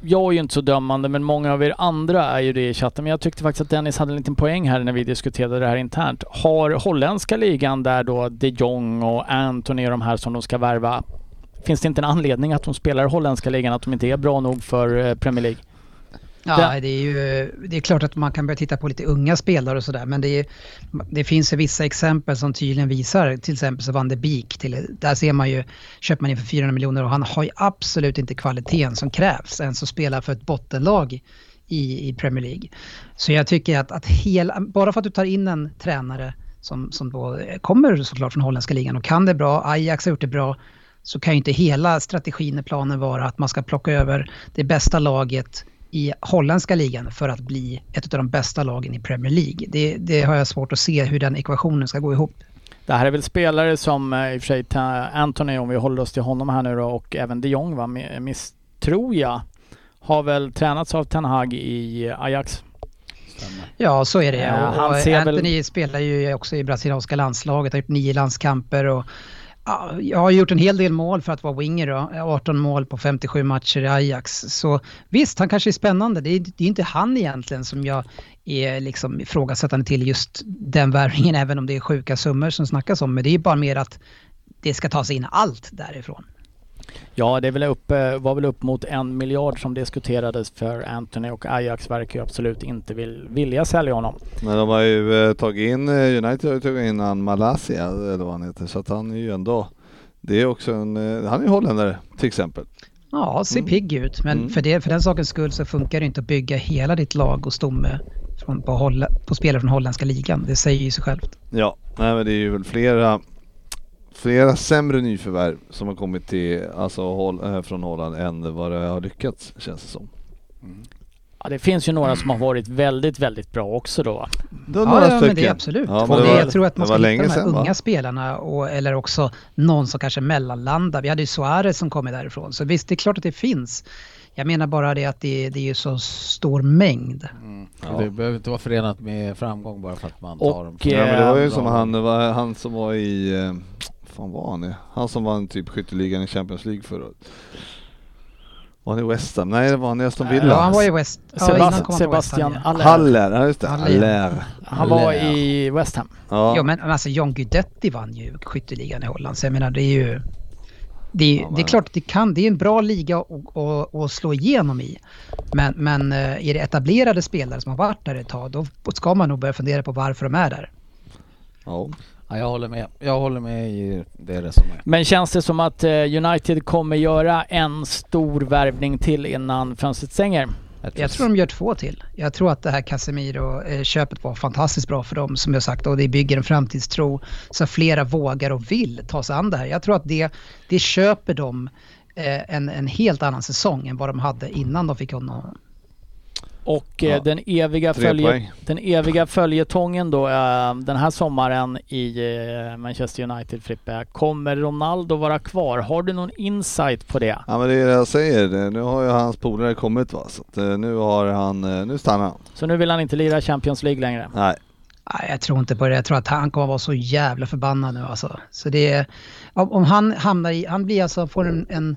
jag är ju inte så dömande men många av er andra är ju det i chatten. Men jag tyckte faktiskt att Dennis hade en liten poäng här när vi diskuterade det här internt. Har holländska ligan där då de Jong och Anthony och de här som de ska värva. Finns det inte en anledning att de spelar holländska ligan, att de inte är bra nog för eh, Premier League? Ja, det är ju det är klart att man kan börja titta på lite unga spelare och sådär men det, är, det finns ju vissa exempel som tydligen visar, till exempel så Van de Beek, till, där ser man ju, köper man in för 400 miljoner och han har ju absolut inte kvaliteten som krävs ens att spela för ett bottenlag i, i Premier League. Så jag tycker att, att hela, bara för att du tar in en tränare som, som då kommer såklart från holländska ligan och kan det bra, Ajax har gjort det bra, så kan ju inte hela strategin och planen vara att man ska plocka över det bästa laget i holländska ligan för att bli ett av de bästa lagen i Premier League. Det, det har jag svårt att se hur den ekvationen ska gå ihop. Det här är väl spelare som eh, i och för sig Anthony, om vi håller oss till honom här nu då, och även de Jong va, mi- miss, tror jag, har väl tränats av Ten Hag i Ajax. Ja, så är det. Ja, och han och väl- Anthony spelar ju också i brasilianska landslaget, har gjort nio landskamper och jag har gjort en hel del mål för att vara winger då. 18 mål på 57 matcher i Ajax. Så visst, han kanske är spännande. Det är, det är inte han egentligen som jag är liksom ifrågasättande till just den värvningen, även om det är sjuka summor som snackas om. Men det är bara mer att det ska tas in allt därifrån. Ja, det är väl upp, eh, var väl upp mot en miljard som diskuterades för Anthony och Ajax verkar ju absolut inte vill, vilja sälja honom. Men de har ju eh, tagit in, eh, United har ju tagit in han Malaysia eller vad han heter, så att han är ju ändå, det är också en, han är ju holländare till exempel. Ja, ser Mm. pigg ut. Men Mm. för, det, för den sakens skull så funkar det inte att bygga hela ditt lag och stomme från, på, på spelare från holländska ligan. Det säger ju sig självt. Ja, nej men det är ju väl flera, flera sämre nyförvärv som har kommit till, alltså äh, från Holland än vad det har lyckats känns det som. Ja, det finns ju några som har varit väldigt, väldigt bra också då. Det var Ja, några ja men det är absolut. Ja, och men det, var- jag tror att man ska hitta de här sedan, va? unga spelarna och, eller också någon som kanske mellanlandar. Vi hade ju Suarez som kommer därifrån. Så visst, det är klart att det finns. Jag menar bara det att det, det är ju så stor mängd. Mm. Ja. Det behöver inte vara förenat med framgång bara för att man Och, tar dem. eh, Ja men det var ju bra som han, var, han som var i, eh, fan var han i? Han som vann typ skytteligan i Champions League förra året. Var han i West Ham? Nej det var han i Aston Villa. Ja, han var i West... Ja, Sebast- West Sebastian ja. Aller. Haller, ja just det. Haller. Haller. Han var ja. i West Ham. Ja. Jo men alltså John Guidetti vann ju skytteligan i Holland. Så jag menar det är ju... Det är, Ja, det är klart att det kan, det är en bra liga att slå igenom i. Men, men eh, är det etablerade spelare som har varit där ett tag, då ska man nog börja fundera på varför de är där. ja. Ja, jag håller med. Jag håller med i det resonemanget. Men känns det som att eh, United kommer göra en stor värvning till innan fönstret stänger? Jag tror de gör två till. Jag tror att det här Casemiro-köpet var fantastiskt bra för dem som jag sagt och det bygger en framtidstro så flera vågar och vill ta sig an det här. Jag tror att det, det köper dem eh, en, en helt annan säsong än vad de hade innan de fick honom. Och eh, Ja. den, eviga följe, den eviga följetongen då eh, den här sommaren i eh, Manchester United, Frippe. Kommer Ronaldo vara kvar? Har du någon insight på det? Ja men det är det jag säger, nu har ju hans polare kommit va, så att, nu har han, nu stannar han. Så nu vill han inte lira Champions League längre? Nej, Nej, jag tror inte på det. Jag tror att han kommer vara så jävla förbannad nu alltså. Så det är, om, om han hamnar i, han blir alltså, får en, en,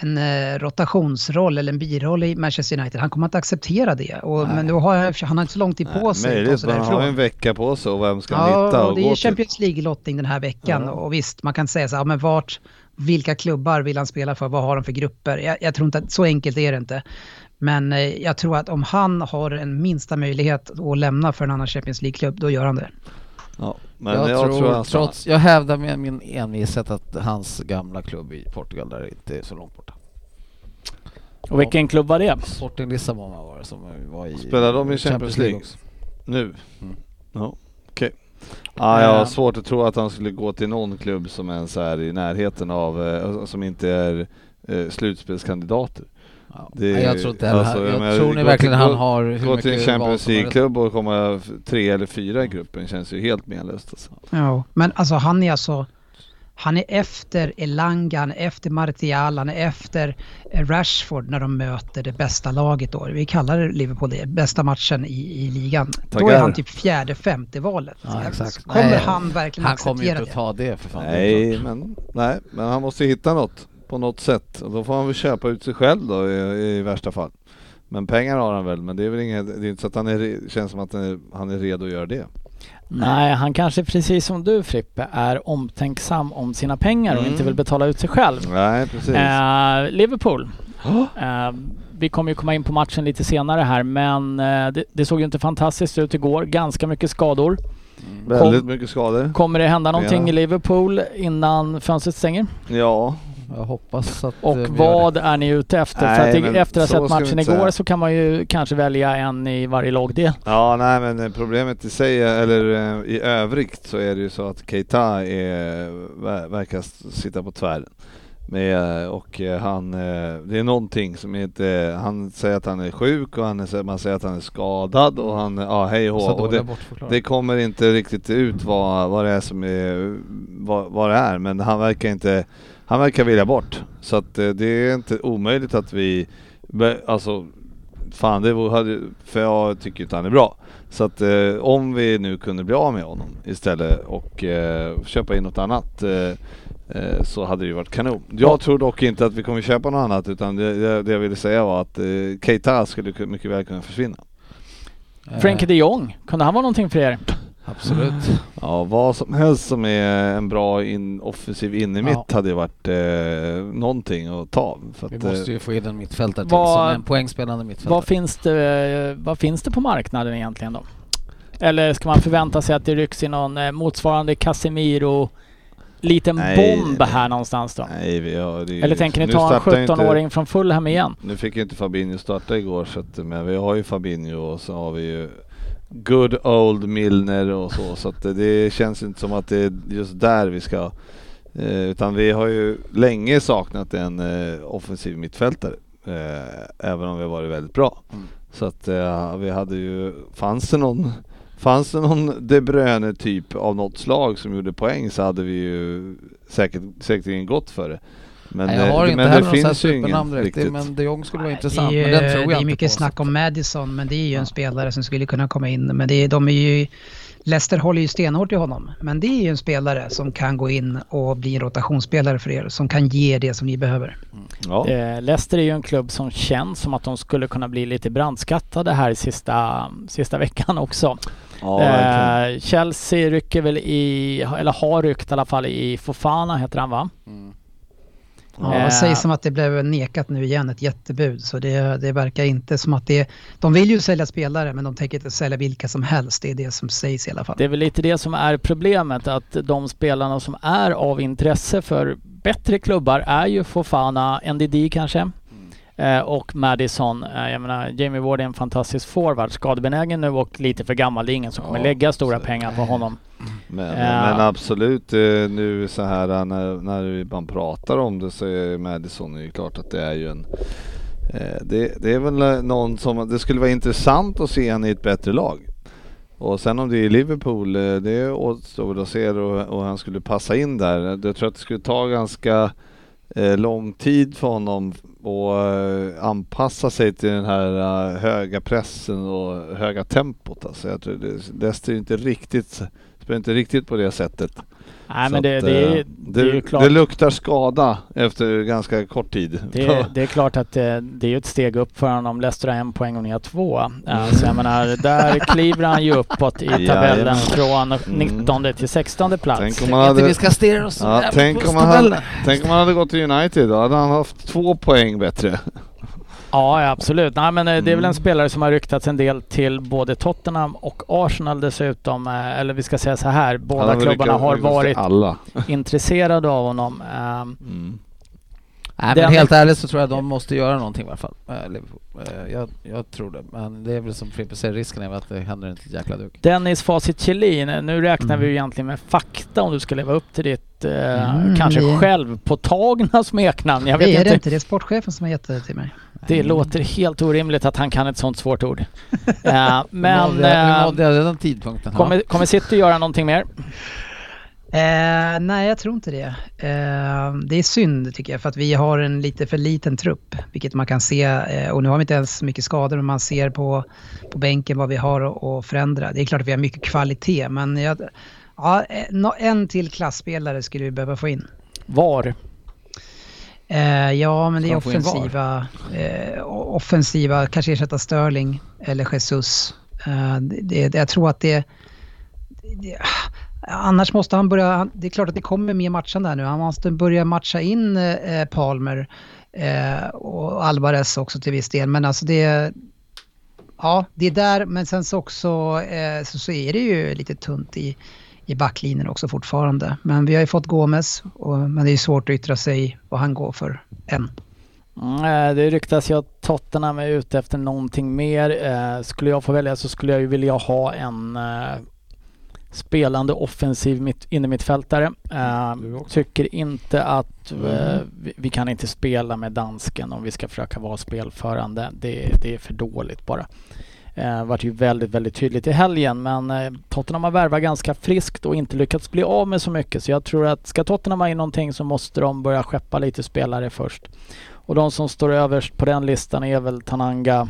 en eh, rotationsroll eller en biroll i Manchester United. Han kommer inte acceptera det. Och, men då har han har inte så lång tid på Nej, sig att möjligt, men han har en vecka på sig och vem ska han hitta Ja, och och det är? Champions League-lottning den här veckan. Ja. Och visst, man kan säga så här, men vart, vilka klubbar vill han spela för? Vad har de för grupper? Jag, jag tror inte att så enkelt är det inte. Men eh, jag tror att om han har en minsta möjlighet att lämna för en annan Champions League-klubb, då gör han det. Ja, men jag, jag, tror, tror trots, jag hävdar med min envishet att hans gamla klubb i Portugal där inte är så långt borta. Och vilken klubb var det? Sporting Lissabon var det som var i Spelar de i Champions League? också. Nu? Mm. Ja, okej. Ja, jag har Eh. svårt att tro att han skulle gå till någon klubb som ens är i närheten av, eh, som inte är eh, slutspelskandidater. Ja. Det- Nej, jag tror inte heller. alltså, jag, jag tror ni verkligen till- han har hur Gå till en Champions? League-klubb och komma tre eller fyra i gruppen känns ju helt menlöst alltså. Ja, men alltså han är alltså... Han är efter Elanga, han är efter Martial, han är efter eh, Rashford när de möter det bästa laget då. Vi kallar Liverpool det, bästa matchen i, i ligan. Då är Tackar. han typ fjärde, femte valet. Ja, exakt. Kommer Nej, han verkligen Han kommer ju acceptera inte att det? ta det för fan. det Nej, men, nej, men han måste hitta något på något sätt. Och då får han väl köpa ut sig själv då i, i värsta fall. Men pengar har han väl, men det är väl inget, det är inte så att han är, känns som att han är, han är redo att göra det. Nej, han kanske precis som du Frippe är omtänksam om sina pengar och Mm. inte vill betala ut sig själv. Nej, precis. Eh, Liverpool. Eh, vi kommer ju komma in på matchen lite senare här men eh, det, det såg ju inte fantastiskt ut igår. Ganska mycket skador. Väldigt kom- mycket skador. Kommer det hända någonting Ja. i Liverpool innan fönstret stänger? Ja, Jag hoppas att Och eh, gör vad är ni ute efter? Nej, För att det, efter att ha sett matchen igår säga. så kan man ju kanske välja en i varje lagdel. ja nej men eh, problemet i sig, eller eh, i övrigt så är det ju så att Keita är, ver- verkar sitta på tvären. Med, och han, det är någonting som inte, han säger att han är sjuk och han är, man säger att han är skadad och han, ja hej och. Och det, det kommer inte riktigt ut vad, vad det är som är, vad, vad det är, men han verkar inte, han verkar vilja bort. Så att eh, det är inte omöjligt att vi, alltså fan det hade, för jag tycker inte han är bra. Så att eh, om vi nu kunde bli av med honom istället och eh, köpa in något annat eh, eh, så hade det ju varit kanon. Jag tror dock inte att vi kommer köpa något annat utan det, det, det jag ville säga var att eh, Keita skulle ku- mycket väl kunna försvinna. Frenkie de Jong, kunde han vara någonting för er? Absolut. Ja, vad som helst som är en bra in, offensiv innermitt Ja. hade ju varit eh, någonting att ta. För att, Vi måste eh, ju få in en mittfältare till Vad- som en poängspelande mittfältare. Vad finns, det, vad finns det på marknaden egentligen då? Eller ska man förvänta sig att det rycks in någon eh, motsvarande Casemiro liten Nej, bomb nej. här någonstans då? nej, vi har, det Eller tänker ni ta en startar ju inte- 17-åring från Fulham igen? Nu fick ju inte Fabinho starta igår så att, men vi har ju Fabinho och så har vi ju Good Old Milner och så. Så att det, känns inte som att det är just där vi ska. Eh, utan vi har ju länge saknat en eh, offensiv mittfältare. Eh, även om vi har varit väldigt bra. Mm. Så att vi hade ju, fanns det någon Fanns det någon De Bruyne typ av något slag som gjorde poäng så hade vi ju säkert, säkerligen gått för det. Men, Nej, jag har det- inte men heller ingen supernamn direkt, riktigt. men de Jong skulle vara Nej, intressant. det är, men ju- den tror jag det är inte mycket på, snack om Madison, men det är ju en spelare som skulle kunna komma in. Men det är, de är ju... Leicester håller ju stenhårt i honom. Men det är ju en spelare som kan gå in och bli en rotationsspelare för er. Som kan ge det som ni behöver. Ja. Eh, Leicester är ju en klubb som känns som att de skulle kunna bli lite brandskattade här sista, sista veckan också. Ja, eh, Chelsea rycker väl i, eller har ryckt i alla fall i Fofana heter han va? Mm. Ja, Eh. det sägs som att det blev nekat nu igen, ett jättebud. Så det, det verkar inte som att det... De vill ju sälja spelare, men de tänker inte sälja vilka som helst. Det är det som sägs i alla fall. Det är väl lite det som är problemet att de spelarna som är av intresse för bättre klubbar är ju Fofana, NDD kanske eh, och Madison. Eh, jag menar Jamie Ward är en fantastisk forward, skadebenägen nu och lite för gammal. Det är ingen som kommer Ja, lägga stora så- pengar på honom. Men, Ja. men absolut eh, nu så här när, när man pratar om det så är Madison är ju klart att det är ju en Eh, det, det är väl eh, någon som, det skulle vara intressant att se henne i ett bättre lag. Och sen om det är Liverpool, eh, det återstår väl att se och, och han skulle passa in där. Jag tror att det skulle ta ganska eh, lång tid för honom och eh, anpassa sig till den här eh, höga pressen och höga tempot. Alltså jag tror det, Leicester är inte riktigt, spelar inte riktigt på det sättet. Nej men det, att, det, eh, är- det är ju klart. det luktar skada efter ganska kort tid. Det, det är klart att det, det är ju ett steg upp för honom. Leicester har en poäng och ni har två. Eh, Så jag menar, där kliver han ju uppåt i tabellen från 19 till 16 plats. Tänk om man inte vi hade, ska stirra oss ja, tänk, om man hade, tänk om man hade gått till United, då hade han haft två poäng bättre. Ja, absolut. Nej, men eh, det är väl en Mm. spelare som har ryktats en del till både Tottenham och Arsenal dessutom. Eh, Eller vi ska säga så här, båda klubbarna lyckats- har varit alla. intresserade av honom. Ehm, Mm. Nej men helt ärligt så tror jag de måste göra någonting i alla fall. Eh, Jag, jag tror det. Men det är väl som Frippe säger, risken är väl att det händer inte jäkla dugg. Dennis Facit Kjellin, nu räknar Mm. vi ju egentligen med fakta om du ska leva upp till ditt eh, Mm, kanske det- självpåtagna smeknamn. Jag vet det är inte. det inte, det är sportchefen som har gett det till mig. Det låter helt orimligt att han kan ett sånt svårt ord. Eh, Men, nådde, eh, nådde tidpunkten. kommer, kommer City göra någonting mer? Eh, nej, jag tror inte det. Eh, det är synd tycker jag, för att vi har en lite för liten trupp, vilket man kan se. Eh, och nu har vi inte ens mycket skador, men man ser på, på bänken vad vi har att, förändra. Det är klart att vi har mycket kvalitet, men jag, ja, eh, nå- en till klassspelare skulle vi behöva få in. Var? Eh, ja, men det är offensiva, eh, offensiva, kanske ersätta Sterling eller Jesus. Eh, det, det, jag tror att det, det... Annars måste han börja, det är klart att det kommer mer matchande här nu. Han måste börja matcha in eh, Palmer eh, och Alvarez också till viss del. Men alltså det, ja det är där, men sen så också eh, så, så är det ju lite tunt i, i backlinjen också fortfarande. Men vi har ju fått Gomes, och, men det är svårt att yttra sig vad han går för än. Mm, eh, det ryktas ju att Tottenham är ute efter någonting mer. Eh, skulle jag få välja så skulle jag ju vilja ha en eh, spelande offensiv mitt, innermittfältare. Eh, tycker inte att eh, vi, vi kan inte spela med dansken om vi ska försöka vara spelförande. Det, det är för dåligt bara. Eh, vart ju väldigt, väldigt tydligt i helgen men eh, Tottenham har värvat ganska friskt och inte lyckats bli av med så mycket så jag tror att ska Tottenham ha in någonting så måste de börja skeppa lite spelare först. Och de som står överst på den listan är väl Tananga,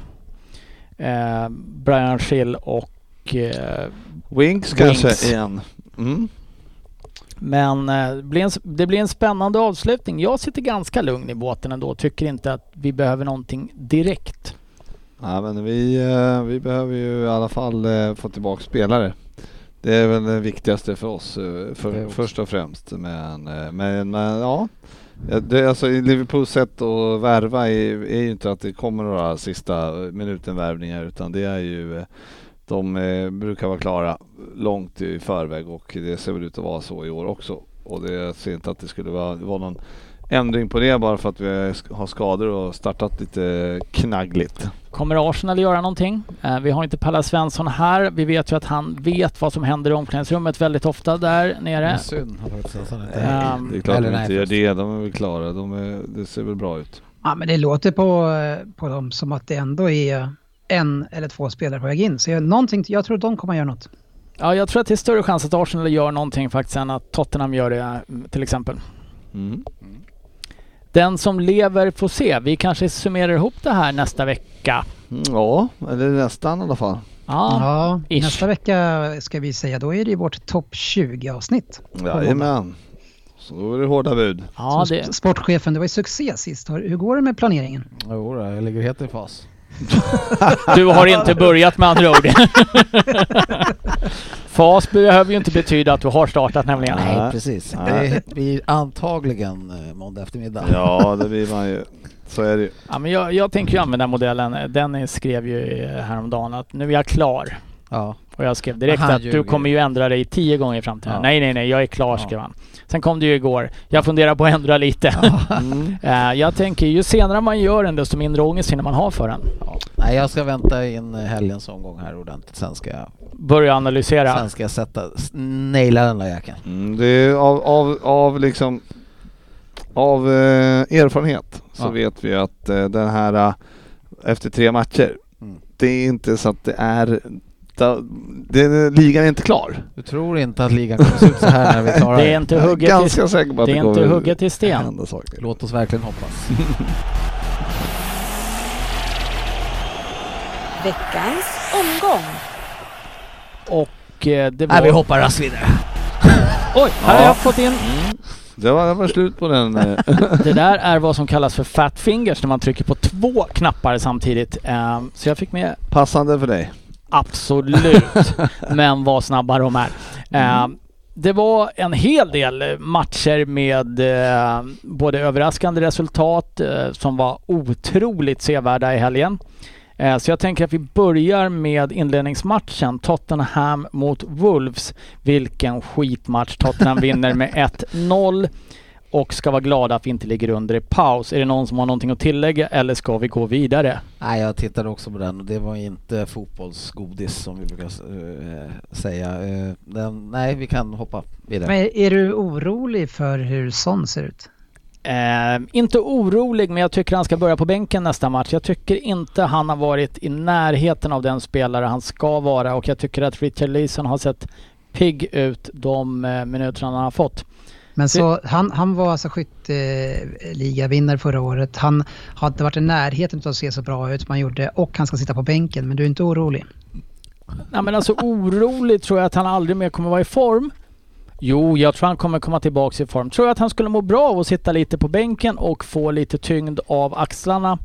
eh, Brian Schill och eh, Winks Winks. kanske igen. Mm. men eh, det, blir en, det blir en spännande avslutning. Jag sitter ganska lugn i båten ändå och tycker inte att vi behöver någonting direkt. Ja, men vi, eh, vi behöver ju i alla fall eh, få tillbaka spelare. Det är väl det viktigaste för oss eh, för, först och främst. Men, men, men ja, det, alltså, Liverpools sätt att värva är, är ju inte att det kommer några sista minuten-värvningar utan det är ju de brukar vara klara långt i förväg och det ser väl ut att vara så i år också. Och det jag ser inte att det skulle vara, vara någon ändring på det bara för att vi har skador och startat lite knaggligt. Kommer Arsenal göra någonting? Eh, vi har inte Palla Svensson här. Vi vet ju att han vet vad som händer i omklädningsrummet väldigt ofta där nere. Synd att. Um, Det är klart eller de inte gör det. De är väl klara. De är, det ser väl bra ut. Ja, men det låter på, eh, på dem som att det ändå är en eller två spelare på väg in. Så jag, någonting, jag tror att de kommer att göra något. Ja, jag tror att det är större chans att Arsenal gör någonting faktiskt än att Tottenham gör det mm, till exempel. Mm. Den som lever får se. Vi kanske summerar ihop det här nästa vecka. Ja, eller nästan i alla fall. Ja, Ja, ish. nästa vecka ska vi säga, då är det vårt topp 20 avsnitt. Jajamän. Så då är det hårda bud. ja det, sp- Sportchefen, det var ju succé sist. Har- Hur går det med planeringen? Jo, jag ligger helt i fas. Du har inte börjat med andra ord. Fas behöver ju inte betyda att du har startat nämligen. Nej. Precis. Nej. Det blir antagligen eh, måndag eftermiddag. Ja, det blir man ju. Så är det ju. Ja, men jag, jag tänker ju använda modellen. Dennis skrev ju eh, häromdagen att nu är jag klar. Ja. Och jag skrev direkt Han att du ljuger. kommer ju ändra dig tio gånger i framtiden. Ja. Nej, nej, nej, jag är klar Ja. skrev han. Sen kom det ju igår. Jag funderar på att ändra lite. Mm. Eh, jag tänker ju senare man gör den desto mindre ångest hinner man ha för den. ja. Nej, jag ska vänta in helgens omgång här ordentligt. Sen ska jag, Börja analysera. sen ska jag sätta, naila den där jäkeln. Mm, det är av, av, av liksom av eh, erfarenhet så Ja. vet vi att eh, den här eh, efter tre matcher, Mm. det är inte så att det är da, det, ligan är inte klar. Du tror inte att ligan kommer se ut så här när vi klarar Det är inte Jag är ganska säker på att det det, är inte hugget i sten. Låt oss verkligen hoppas. Veckans omgång. Och eh, det Nej, vi var... hoppar raskt vidare. Oj, här har Ja. jag fått in. Det var, det var slut på den. eh. Det där är vad som kallas för fat fingers när man trycker på två knappar samtidigt. Ehm, Så jag fick med Passande för dig. Absolut. Men vad snabba de är. Eh, det var en hel del matcher med eh, både överraskande resultat eh, som var otroligt sevärda i helgen. Eh, så jag tänker att vi börjar med inledningsmatchen Tottenham mot Wolves. Vilken skitmatch. Tottenham vinner med 1-0 och ska vara glada att vi inte ligger under i paus. Är det någon som har någonting att tillägga eller ska vi gå vidare? Nej, jag tittade också på den och det var inte fotbollsgodis som vi brukar eh, säga. Eh, den, nej, vi kan hoppa vidare. Men är du orolig för hur Son ser ut? Eh, inte orolig, men jag tycker han ska börja på bänken nästa match. Jag tycker inte han har varit i närheten av den spelare han ska vara och jag tycker att Richard Leeson har sett pigg ut de eh, minuterna han har fått. Men så, han, han var alltså skytteligavinnare förra året. Han har inte varit i närheten av att se så bra ut som han gjorde och han ska sitta på bänken. Men du är inte orolig? Nej men alltså orolig tror jag att han aldrig mer kommer vara i form. Jo, jag tror han kommer komma tillbaks i form. Tror jag att han skulle må bra av att sitta lite på bänken och få lite tyngd av axlarna.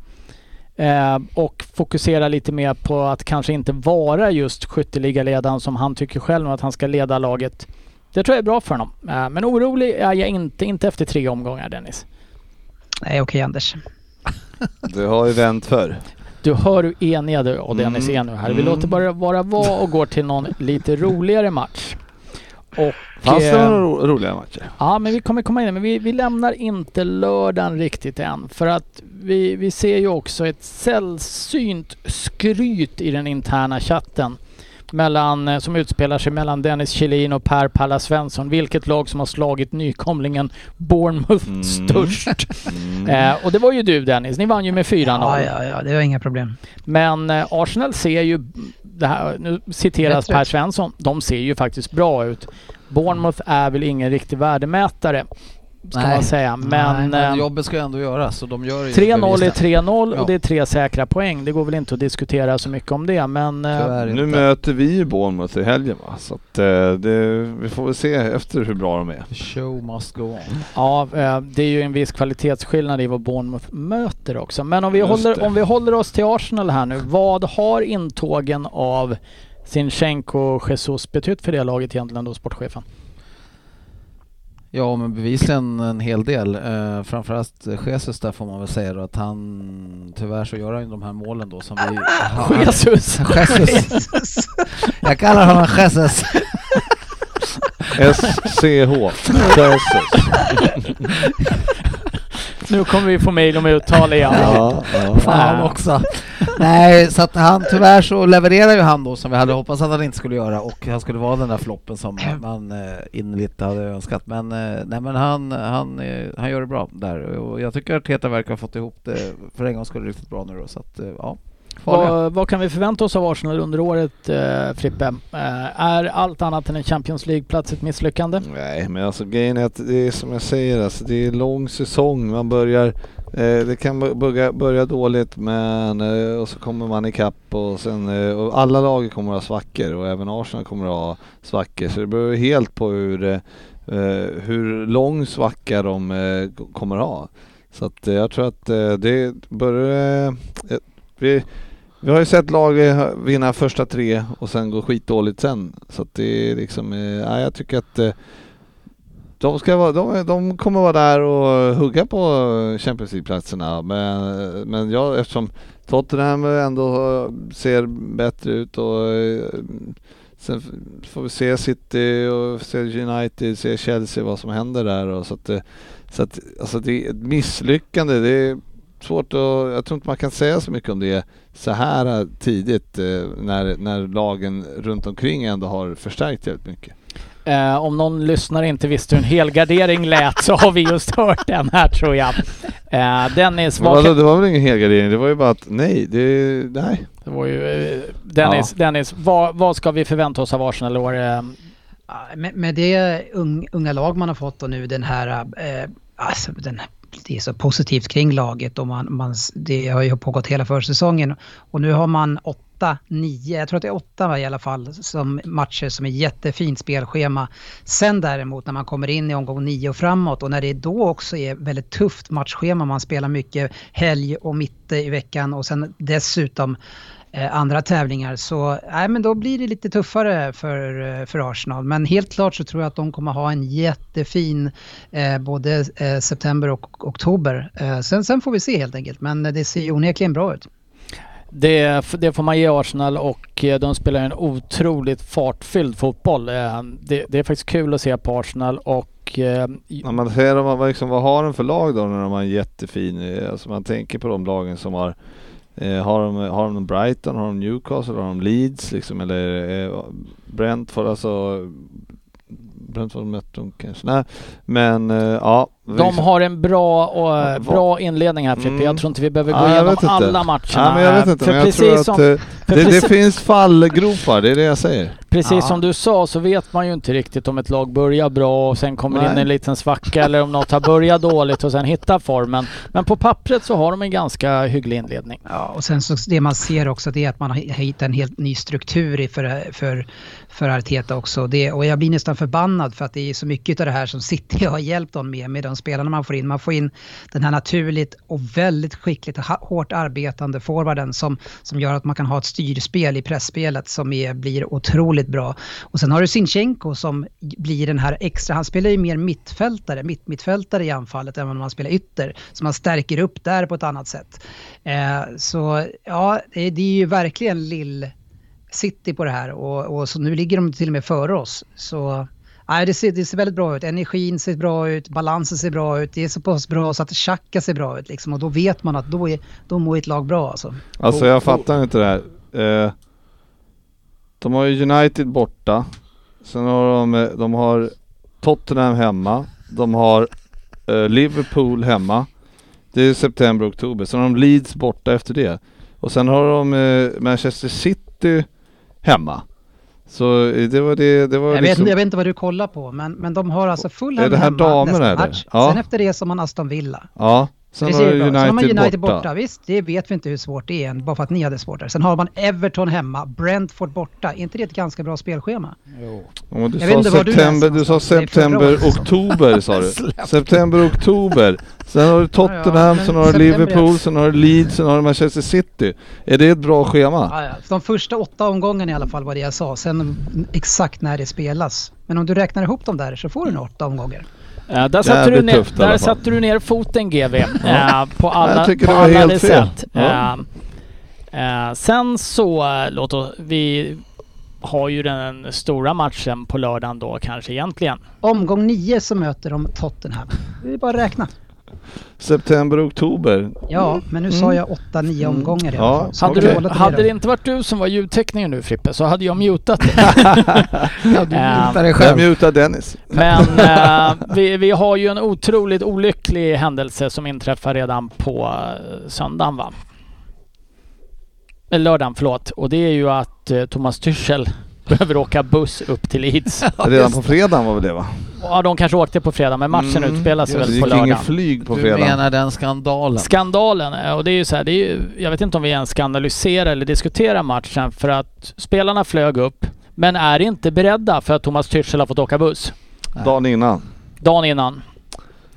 Eh, och fokusera lite mer på att kanske inte vara just skytteligaledaren som han tycker själv att han ska leda laget. Det tror jag är bra för honom. Eh, men orolig är jag inte, inte efter tre omgångar Dennis. Nej, okej Anders. Det har ju vänt förr. Du hör hur eniga du och Dennis Mm. är nu här. Vi Mm. låter bara vara vara och går till någon lite roligare match. Och, Fanns det eh, några ro, roliga matcher? Ja, men vi kommer komma in men vi, vi lämnar inte lördagen riktigt än. För att vi, vi ser ju också ett sällsynt skryt i den interna chatten. Mellan, eh, som utspelar sig mellan Dennis Kjellin och Per Palla Svensson. Vilket lag som har slagit nykomlingen Bournemouth Mm. störst. Mm. Eh, och det var ju du Dennis, ni vann ju med 4-0. Ja, ja, ja, det var inga problem. Men eh, Arsenal ser ju, det här, nu citeras Per. Svensson, de ser ju faktiskt bra ut. Bournemouth är väl ingen riktig värdemätare, ska Nej. man säga. Men, Men eh, jobbet ska ju ändå göras och de gör ju 3-0 är bevisligen. 3-0 Ja. och det är tre säkra poäng. Det går väl inte att diskutera så mycket om det, men... eh, Nu möter vi ju Bournemouth i helgen va? Så att eh, det, vi får väl se efter hur bra de är. The show must go on. Ja, det är ju en viss kvalitetsskillnad i vad Bournemouth möter också. Men om vi, Just håller, det. om vi håller oss till Arsenal här nu. Vad har intågen av Sinchenko och Jesus betytt för det laget egentligen då, sportchefen? Ja, men bevisligen en hel del. Eh, framförallt Jesus där får man väl säga då att han tyvärr så gör han ju de här målen då som vi... Jesus! Jesus! Jag kallar honom Jesus. SCH. Jesus. Nu kommer vi få mejl om uttal igen. Ja, ja. Fan också. Nej, så att han tyvärr så levererar ju han då som vi hade hoppats att han inte skulle göra och han skulle vara den där floppen som man eh, innerligt hade önskat. Men, eh, nej, men han, han, eh, han gör det bra där och jag tycker att Teta verkar ha fått ihop det för en gång skulle riktigt bra nu då. Så att, eh, ja. Vad, vad kan vi förvänta oss av Arsenal under året, eh, Frippe? Eh, är allt annat än en Champions League-plats ett misslyckande? Nej, men alltså grejen är att det är som jag säger, alltså, det är lång säsong. Man börjar, eh, det kan börja, börja dåligt men eh, och så kommer man ikapp och sen eh, och alla lag kommer att ha svackor och även Arsenal kommer att ha svackor. Så det beror helt på hur, eh, eh, hur lång svacka de eh, kommer att ha. Så att eh, jag tror att eh, det börjar... Eh, vi, vi har ju sett lag eh, vinna första tre och sen gå skitdåligt sen. Så att det är liksom, eh, ja, jag tycker att eh, de, ska vara, de, de kommer vara där och hugga på Champions League-platserna. Men, men jag, eftersom Tottenham ändå ser bättre ut och sen får vi se City och se United, se Chelsea vad som händer där. Och så att, så att alltså det är ett misslyckande. Det är svårt att, jag tror inte man kan säga så mycket om det så här tidigt eh, när, när lagen runt omkring ändå har förstärkt jävligt mycket. Eh, om någon lyssnare inte visste hur en helgardering lät så har vi just hört den här tror jag. Eh, Dennis, Men vad vadå, det var väl ingen helgardering? Det var ju bara att nej, det, nej. det var ju, eh, Dennis, Dennis vad, vad ska vi förvänta oss av Arsenal år? Eh, Ja, Med, med det ung, unga lag man har fått och nu den här, eh, alltså den, det är så positivt kring laget och man, man, det har ju pågått hela försäsongen och nu har man åtta, nio, jag tror att det är åtta i alla fall, som matcher som är jättefint spelschema. Sen däremot när man kommer in i omgång nio och framåt och när det då också är väldigt tufft matchschema, man spelar mycket helg och mitt i veckan och sen dessutom andra tävlingar så nej, men då blir det lite tuffare för, eh, för Arsenal. Men helt klart så tror jag att de kommer ha en jättefin eh, både eh, september och oktober. Eh, sen, sen får vi se helt enkelt, men det ser ju onekligen bra ut. Det, det får man ge Arsenal och eh, de spelar en otroligt fartfylld fotboll. Eh, Det, det är faktiskt kul att se på Arsenal och eh, När man ser liksom, vad har de för lag då när de har en jättefin, eh, alltså man tänker på de lagen som har eh, har, de, har de Brighton, har de Newcastle, har de Leeds liksom eller eh, Brentford alltså Brentford mötte de kanske, nej men eh, ja de har en bra, och, eh, bra inledning här Frippe. Mm. Jag tror inte vi behöver gå Ja, igenom vet inte. alla matcherna. Ja, men jag vet inte, för men jag tror precis att som, eh, det, det finns fallgropar, det är det jag säger. Precis Ja. som du sa så vet man ju inte riktigt om ett lag börjar bra och sen kommer in Nej. en liten svacka eller om något har börjat dåligt och sen hittar formen. Men på pappret så har de en ganska hygglig inledning. Ja, och sen så det man ser också det är att man har hittat en helt ny struktur för, för, för Arteta också. Det, och jag blir nästan förbannad för att det är så mycket av det här som City har hjälpt dem med, med de spelarna man får in. Man får in den här naturligt och väldigt skickligt hårt arbetande forwarden som, som gör att man kan ha ett styrspel i pressspelet som är, blir otroligt bra. Och sen har du Sinchenko som blir den här extra, han spelar ju mer mittfältare, mitt, mittfältare i anfallet än om man spelar ytter. Så man stärker upp där på ett annat sätt. Eh, så ja, det, det är ju verkligen lill City på det här och, och så nu ligger de till och med före oss. Så nej, det, ser, det ser väldigt bra ut. Energin ser bra ut, balansen ser bra ut. Det är så pass bra så att tjacka ser bra ut liksom. Och då vet man att då, är, då mår ett lag bra alltså. Alltså jag fattar inte det här. Eh, de har ju United borta. Sen har de, eh, de har Tottenham hemma. De har eh, Liverpool hemma. Det är september, oktober. Sen har de Leeds borta efter det. Och sen har de eh, Manchester City hemma. Så eh, det var det, det var Jag vet, liksom... inte- jag vet inte vad du kollar på, men, men de har alltså full Är det här hemma damer nästa eller? match. Ja. Sen efter det så har man Aston Villa. Ja. Sen Det har du ut. Sen har man United, United borta. borta. Visst, det vet vi inte hur svårt det är än, bara för att ni hade svårt där. Sen har man Everton hemma, Brentford borta. Är inte det ett ganska bra spelschema? Ja, men du sa inte du september, läser du sa september, oktober sa du. september, oktober. Sen har du Tottenham, men sen har du Liverpool, sen har du Leeds, sen har du Manchester City. Är det ett bra schema? Ja, ja. De första åtta omgångarna i alla fall var det jag sa. Sen exakt när det spelas. Men om du räknar ihop dem där så får du nog åtta omgångar. Eh, där satte, du ner, tufft där satte du ner foten GV. eh, på alla, Jag tycker på det var alla helt de fel. sätt. Ja. Eh, sen så, låt oss, vi har ju den stora matchen på lördagen då kanske egentligen. Omgång nio så möter de Tottenham. Det är bara att räkna. September, oktober. Ja, men nu sa jag åtta, nio omgångar i alla Ja, fall. Så Hade, Okej. du hade det inte varit du som var ljudtekniker nu Frippe så hade jag mutat dig. Ja, du mutar dig Jag mutar Dennis. Men eh, vi, vi har ju en otroligt olycklig händelse som inträffar redan på eh, söndagen va? Eller lördagen, förlåt. Och det är ju att eh, Thomas Tuchel behöver åka buss upp till Leeds. Redan på fredagen var väl det va? Ja, de kanske åkte på fredag men matchen Mm, utspelar sig Det väl på gick lördagen. inget flyg på Du fredagen. menar den skandalen? Skandalen, eh, och det är ju så här, det är ju, jag vet inte om vi ens ska analysera eller diskutera matchen för att spelarna flög upp men är inte beredda för att Thomas Tuchel har fått åka buss Dagen innan. dagen innan.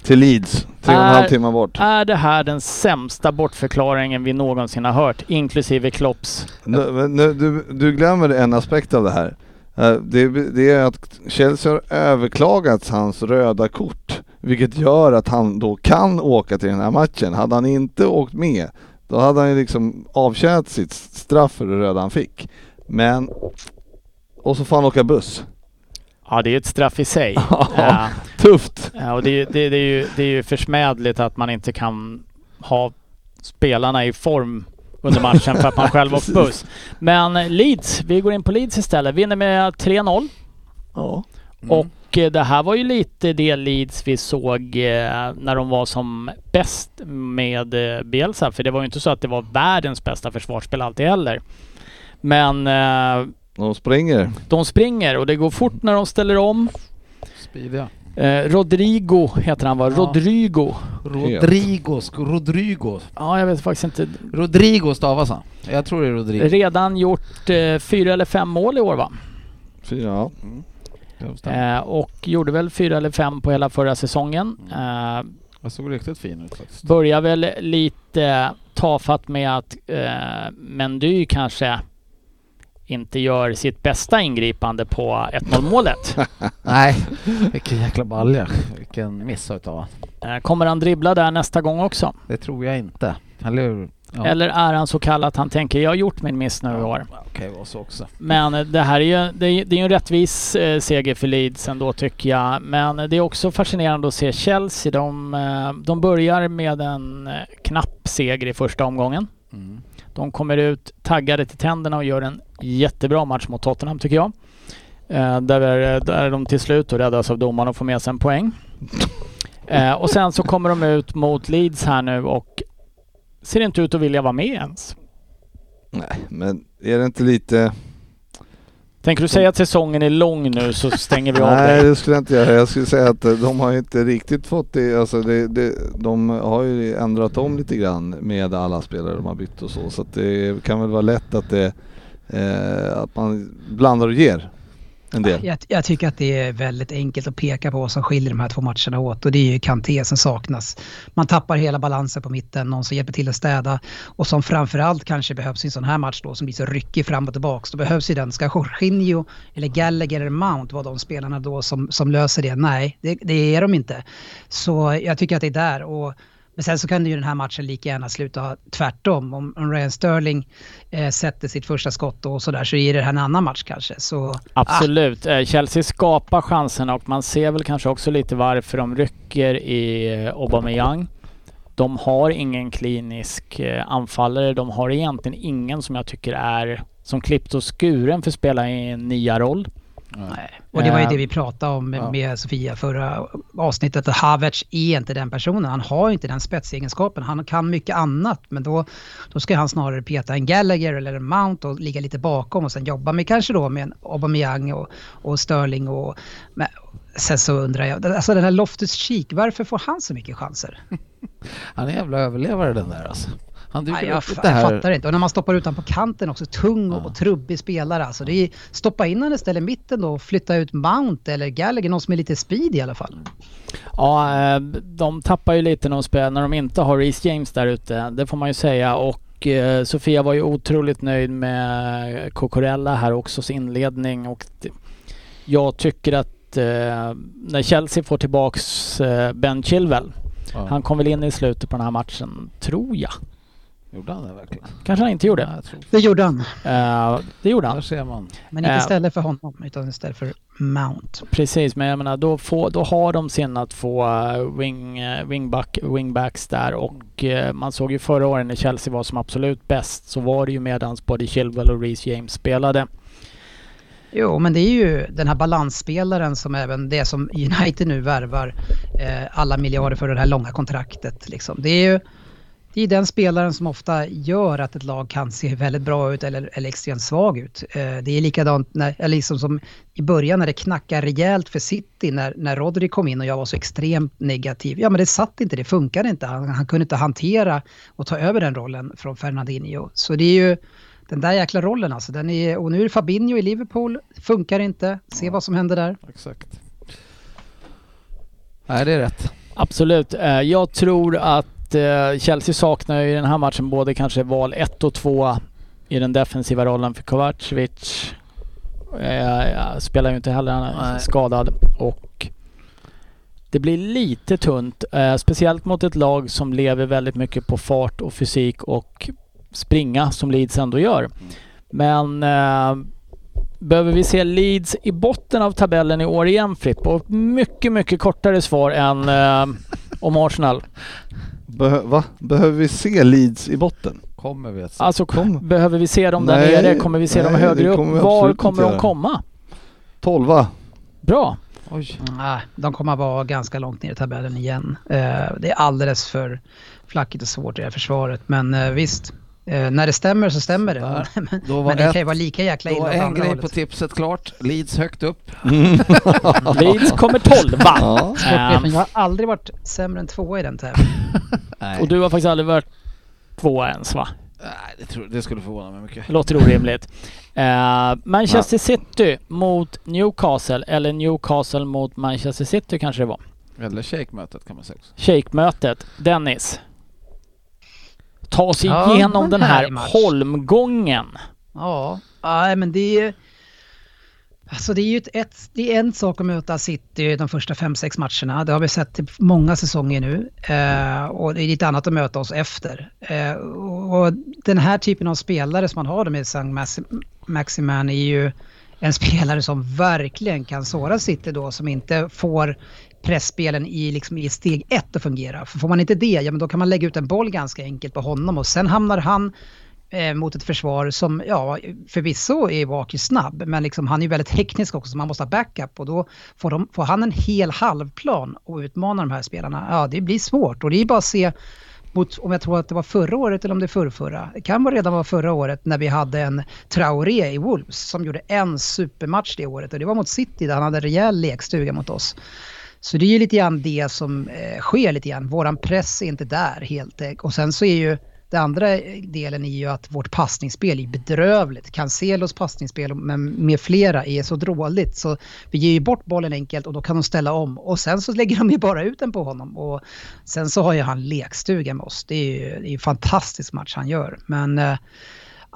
Till Leeds. Tre och en halv timme bort. Är det här den sämsta bortförklaringen vi någonsin har hört, inklusive Klopps? Nu, nu, du, du glömmer en aspekt av det här. Eh, Det, det är att Chelsea har överklagat hans röda kort. Vilket gör att han då kan åka till den här matchen. Hade han inte åkt med, då hade han ju liksom avtjänat sitt straff för det röda han fick. Men... Och så får han åka buss. Ja, det är ett straff i sig. Ja. Tufft! ja, och det, är- det, det, är ju, det är ju försmädligt att man inte kan ha spelarna i form under matchen för att man själv åkt buss. Men Leeds, vi går in på Leeds istället, vinner med 3-0. Ja. Mm. Och eh, det här var ju lite det Leeds vi såg eh, när de var som bäst med eh, Bielsa. För det var ju inte så att det var världens bästa försvarsspel alltid heller. Men eh, De springer. de springer och det går fort när de ställer om. Speediga. Eh, Rodrigo heter han va? Ja. Rodrigo. Rodrigo, sk- Rodrigo. Ja, jag vet faktiskt inte. Rodrigo stavas han. Jag tror det är Rodrigo. Redan gjort eh, fyra eller fem mål i år va? Fyra, ja. Stämmer. Eh, och gjorde väl fyra eller fem på hela förra säsongen. Eh, Jag såg riktigt fin ut faktiskt. börjar väl lite tafatt med att eh, Mendy kanske inte gör sitt bästa ingripande på 1-0 målet. Nej, vilken jäkla balja. Vilken miss utav. Eh, kommer han dribbla där nästa gång också? Det tror jag inte. Eller ja. Eller är han så kall att han tänker jag har gjort min miss nu i år? Var så också. Men eh, det här är ju, det är, det är en rättvis eh, seger för Leeds ändå tycker jag. Men det är också fascinerande att se Chelsea. De, eh, de börjar med en eh, knapp seger i första omgången. Mm. De kommer ut taggade till tänderna och gör en jättebra match mot Tottenham tycker jag. Eh, där, där de till slut räddas av domaren och får med sig en poäng. Eh, och sen så kommer de ut mot Leeds här nu och ser inte ut att vilja vara med ens. Nej, men är det inte lite... Tänker du säga att säsongen är lång nu så stänger vi av Nej, det skulle jag inte göra. Jag skulle säga att eh, de har inte riktigt fått det. Alltså det, det, de har ju ändrat om lite grann med alla spelare de har bytt och så. Så det kan väl vara lätt att, det, eh, att man blandar och ger en del. Jag, jag tycker att det är väldigt enkelt att peka på vad som skiljer de här två matcherna åt och det är ju Kanté som saknas. Man tappar hela balansen på mitten, någon som hjälper till att städa och som framförallt kanske behövs i en sån här match då som blir så ryckig fram och tillbaka. Då behövs ju den. Ska Jorginho eller Gallagher eller Mount vara de spelarna då som, som löser det? Nej, det, det är de inte. Så jag tycker att det är där. Och men sen så kan ju den här matchen lika gärna sluta tvärtom. Om, om Ryan Sterling eh, sätter sitt första skott och sådär så är det här en annan match kanske. Så, Absolut. Ah. Chelsea skapar chanserna och man ser väl kanske också lite varför de rycker i eh, Aubameyang. De har ingen klinisk eh, anfallare. De har egentligen ingen som jag tycker är som klippt och skuren för att spela i en nya roll. Nej. Och det var ju Eh, det vi pratade om med, med Sofia förra avsnittet. Att Havertz är inte den personen. Han har ju inte den spetsegenskapen. Han kan mycket annat. Men då, då ska han snarare peta en Gallagher eller en Mount och ligga lite bakom och sen jobba med kanske då med en Aubameyang och, och Sterling och... Men, sen så undrar jag, alltså den här Loftus Cheek, varför får han så mycket chanser? Han är en jävla överlevare den där alltså. Han dyker Nej, jag, upp det jag här. fattar inte. Och när man stoppar ut honom på kanten också, tung och, Ja. och trubbig spelare. Alltså det är, stoppa in honom istället i mitten då och flytta ut Mount eller Gallagher, någon som är lite speed i alla fall. Ja, eh, de tappar ju lite när de spelar, när de inte har Reece James där ute. Det får man ju säga. Och eh, Sofia var ju otroligt nöjd med Cocorella här också, sin inledning. Och jag tycker att eh, när Chelsea får tillbaks eh, Ben Chilwell, Ja. han kom väl in i slutet på den här matchen, tror jag. Gjorde han det verkligen? Kanske han inte gjorde. Tror. Det gjorde han. Eh, det gjorde Där han. ser man. Men inte Äh. istället för honom, utan istället för Mount. Precis, men jag menar då, får, då har de sina två eh, wing, eh, wingback, wingbacks där och eh, man såg ju förra året när Chelsea var som absolut bäst så var det ju medans både Chilwell och Reece James spelade. Jo, men det är ju den här balansspelaren som även det som United nu värvar eh, alla miljarder för det här långa kontraktet. Liksom. Det är ju det är den spelaren som ofta gör att ett lag kan se väldigt bra ut eller, eller extremt svag ut. Eh, det är likadant när, eller liksom som i början när det knackar rejält för City när, när Rodri kom in och jag var så extremt negativ. Ja men det satt inte, det funkade inte. Han, han kunde inte hantera och ta över den rollen från Fernandinho. Så det är ju den där jäkla rollen alltså. Den är, och nu är det Fabinho i Liverpool, funkar inte. Se vad som händer där. Exakt. Nej, det är rätt. Absolut. Eh, jag tror att eh, Chelsea saknar ju i den här matchen både kanske val 1 och 2 i den defensiva rollen för Kovacevic. Eh, spelar ju inte heller, han är Nej. skadad. Och det blir lite tunt, eh, speciellt mot ett lag som lever väldigt mycket på fart och fysik och springa som Leeds ändå gör. Men eh, behöver vi se Leeds i botten av tabellen i år igen Fripp? Och mycket, mycket kortare svar än eh, om Arsenal. Behö, va? Behöver vi se Leeds i botten? Kommer vi att se. Alltså Kom. behöver vi se dem där Nej, nere? Kommer vi se dem nej, högre det upp? kommer Var kommer de komma? Tolva. Bra. Oj. Nej, de kommer att vara ganska långt ner i tabellen igen. Eh, det är alldeles för flackigt och svårt i det här försvaret. Men eh, visst, eh, när det stämmer så stämmer det. Sådär. Men, Då var men det ett- kan ju vara lika jäkla illa en grej hållet. på tipset klart. Leeds högt upp. Leeds kommer tolva. Ja. Sportchefen, Ehm, jag har aldrig varit sämre än tvåa i den tävlingen. Och du har faktiskt aldrig varit tvåa ens va? Nej det, tror, det skulle förvåna mig mycket. Det låter orimligt. Eh, Manchester City mot Newcastle, eller Newcastle mot Manchester City kanske det var. Eller shake-mötet kan man säga också. Shake-mötet. Dennis. Ta oss Ja, igenom en den här match. holmgången. Ja, nej men det är Alltså det är ju ett, det är en sak att möta City de första fem sex matcherna. Det har vi sett i många säsonger nu. Eh, och det är lite annat att möta oss efter. Eh, och den här typen av spelare som man har med Maxi- Maximan är ju en spelare som verkligen kan såra City då som inte får pressspelen i, liksom, i steg ett att fungera. För får man inte det, ja men då kan man lägga ut en boll ganska enkelt på honom och sen hamnar han eh, mot ett försvar som, ja, förvisso är Walker snabb, men liksom, han är ju väldigt teknisk också, så man måste ha backup och då får, de, får han en hel halvplan och utmanar de här spelarna. Ja, det blir svårt och det är bara att se mot, om jag tror att det var förra året eller om det är förrförra. Det kan vara redan vara förra året när vi hade en Traoré i Wolves som gjorde en supermatch det året och det var mot City där han hade rejäl lekstuga mot oss. Så det är ju lite grann det som eh, sker lite grann. Våran press är inte där helt. enkelt. Och sen så är ju det andra delen är ju att vårt passningsspel är bedrövligt. Cancelos passningsspel med, med flera är så dråligt så vi ger ju bort bollen enkelt och då kan de ställa om. Och sen så lägger de ju bara ut den på honom. Och sen så har ju han lekstuga med oss. Det är ju det är en fantastisk match han gör. Men eh,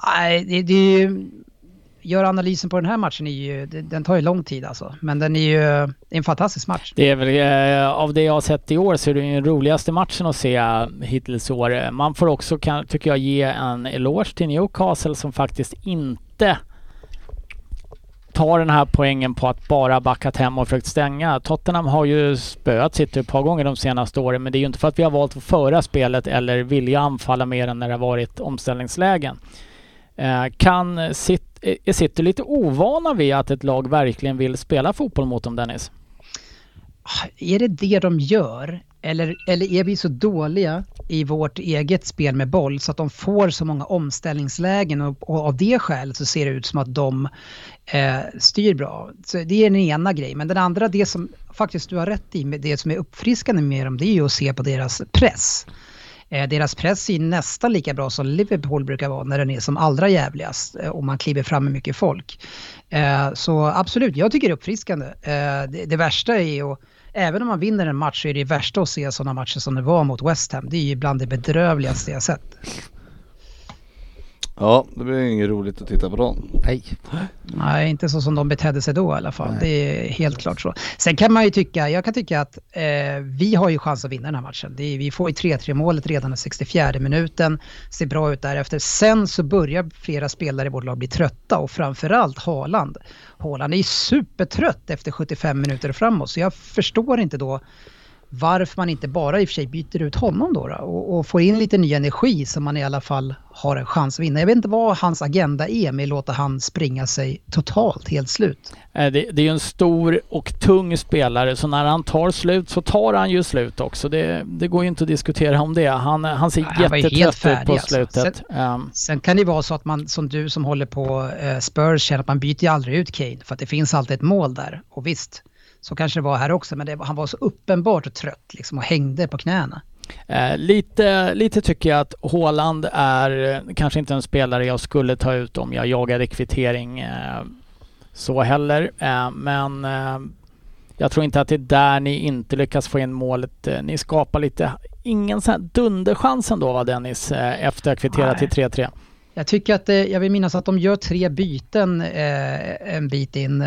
nej, det, det är ju gör analysen på den här matchen är ju, den tar ju lång tid alltså. Men den är ju det är en fantastisk match. Det är väl eh, av det jag har sett i år så är det ju den roligaste matchen att se hittills i år. Man får också, kan, tycker jag, ge en eloge till Newcastle som faktiskt inte tar den här poängen på att bara backat hem och försökt stänga. Tottenham har ju spöat City ett par gånger de senaste åren men det är ju inte för att vi har valt att föra spelet eller vilja anfalla mer än när det har varit omställningslägen. Eh, kan City, Eh, är City lite ovana vid att ett lag verkligen vill spela fotboll mot dem Dennis? Är det det de gör? Eller, eller är vi så dåliga i vårt eget spel med boll så att de får så många omställningslägen och, och av det skälet så ser det ut som att de eh, styr bra. Så det är den ena grejen. Men den andra, det som faktiskt du har rätt i, det som är uppfriskande med dem, det är ju att se på deras press. Eh, deras press är nästan lika bra som Liverpool brukar vara när den är som allra jävligast eh, och man kliver fram med mycket folk. Eh, så absolut, jag tycker det är uppfriskande. Det, det värsta är ju, även om man vinner en match så är det värsta att se sådana matcher som det var mot West Ham. Det är ju bland det bedrövligaste jag sett. Ja, det blir inget roligt att titta på dem. Nej. Nej, inte så som de betedde sig då i alla fall. Det är helt klart så. Sen kan man ju tycka, jag kan tycka att eh, vi har ju chans att vinna den här matchen. Är, vi får ju 3-3 målet redan den 64 minuten. Ser bra ut därefter. Sen så börjar flera spelare i vårt lag bli trötta och framförallt Haaland. Haaland är ju supertrött efter 75 minuter framåt så jag förstår inte då varför man inte bara i och för sig byter ut honom då, då och, och får in lite ny energi så man i alla fall har en chans att vinna. Jag vet inte vad hans agenda är med att låta han springa sig totalt helt slut. Eh, Det, det är ju en stor och tung spelare så när han tar slut så tar han ju slut också. Det, det går ju inte att diskutera om det. Han, han ser Nej, han ju helt jättetrött ut på alltså. slutet. Ehm, Sen kan det vara så att man som du som håller på eh, Spurs känner att man byter ju aldrig ut Kane för att det finns alltid ett mål där. Och visst, så kanske det var här också men det, han var så uppenbart trött liksom och hängde på knäna. Eh, lite, lite tycker jag att Haaland är eh, kanske inte en spelare jag skulle ta ut om jag jagade kvittering eh, så heller. Eh, men eh, jag tror inte att det är där ni inte lyckas få in målet. Eh, ni skapar lite, ingen sån här dunderchans ändå va Dennis, efter att kvittera Nej. till 3-3. Jag tycker att, jag vill minnas att de gör tre byten en bit in.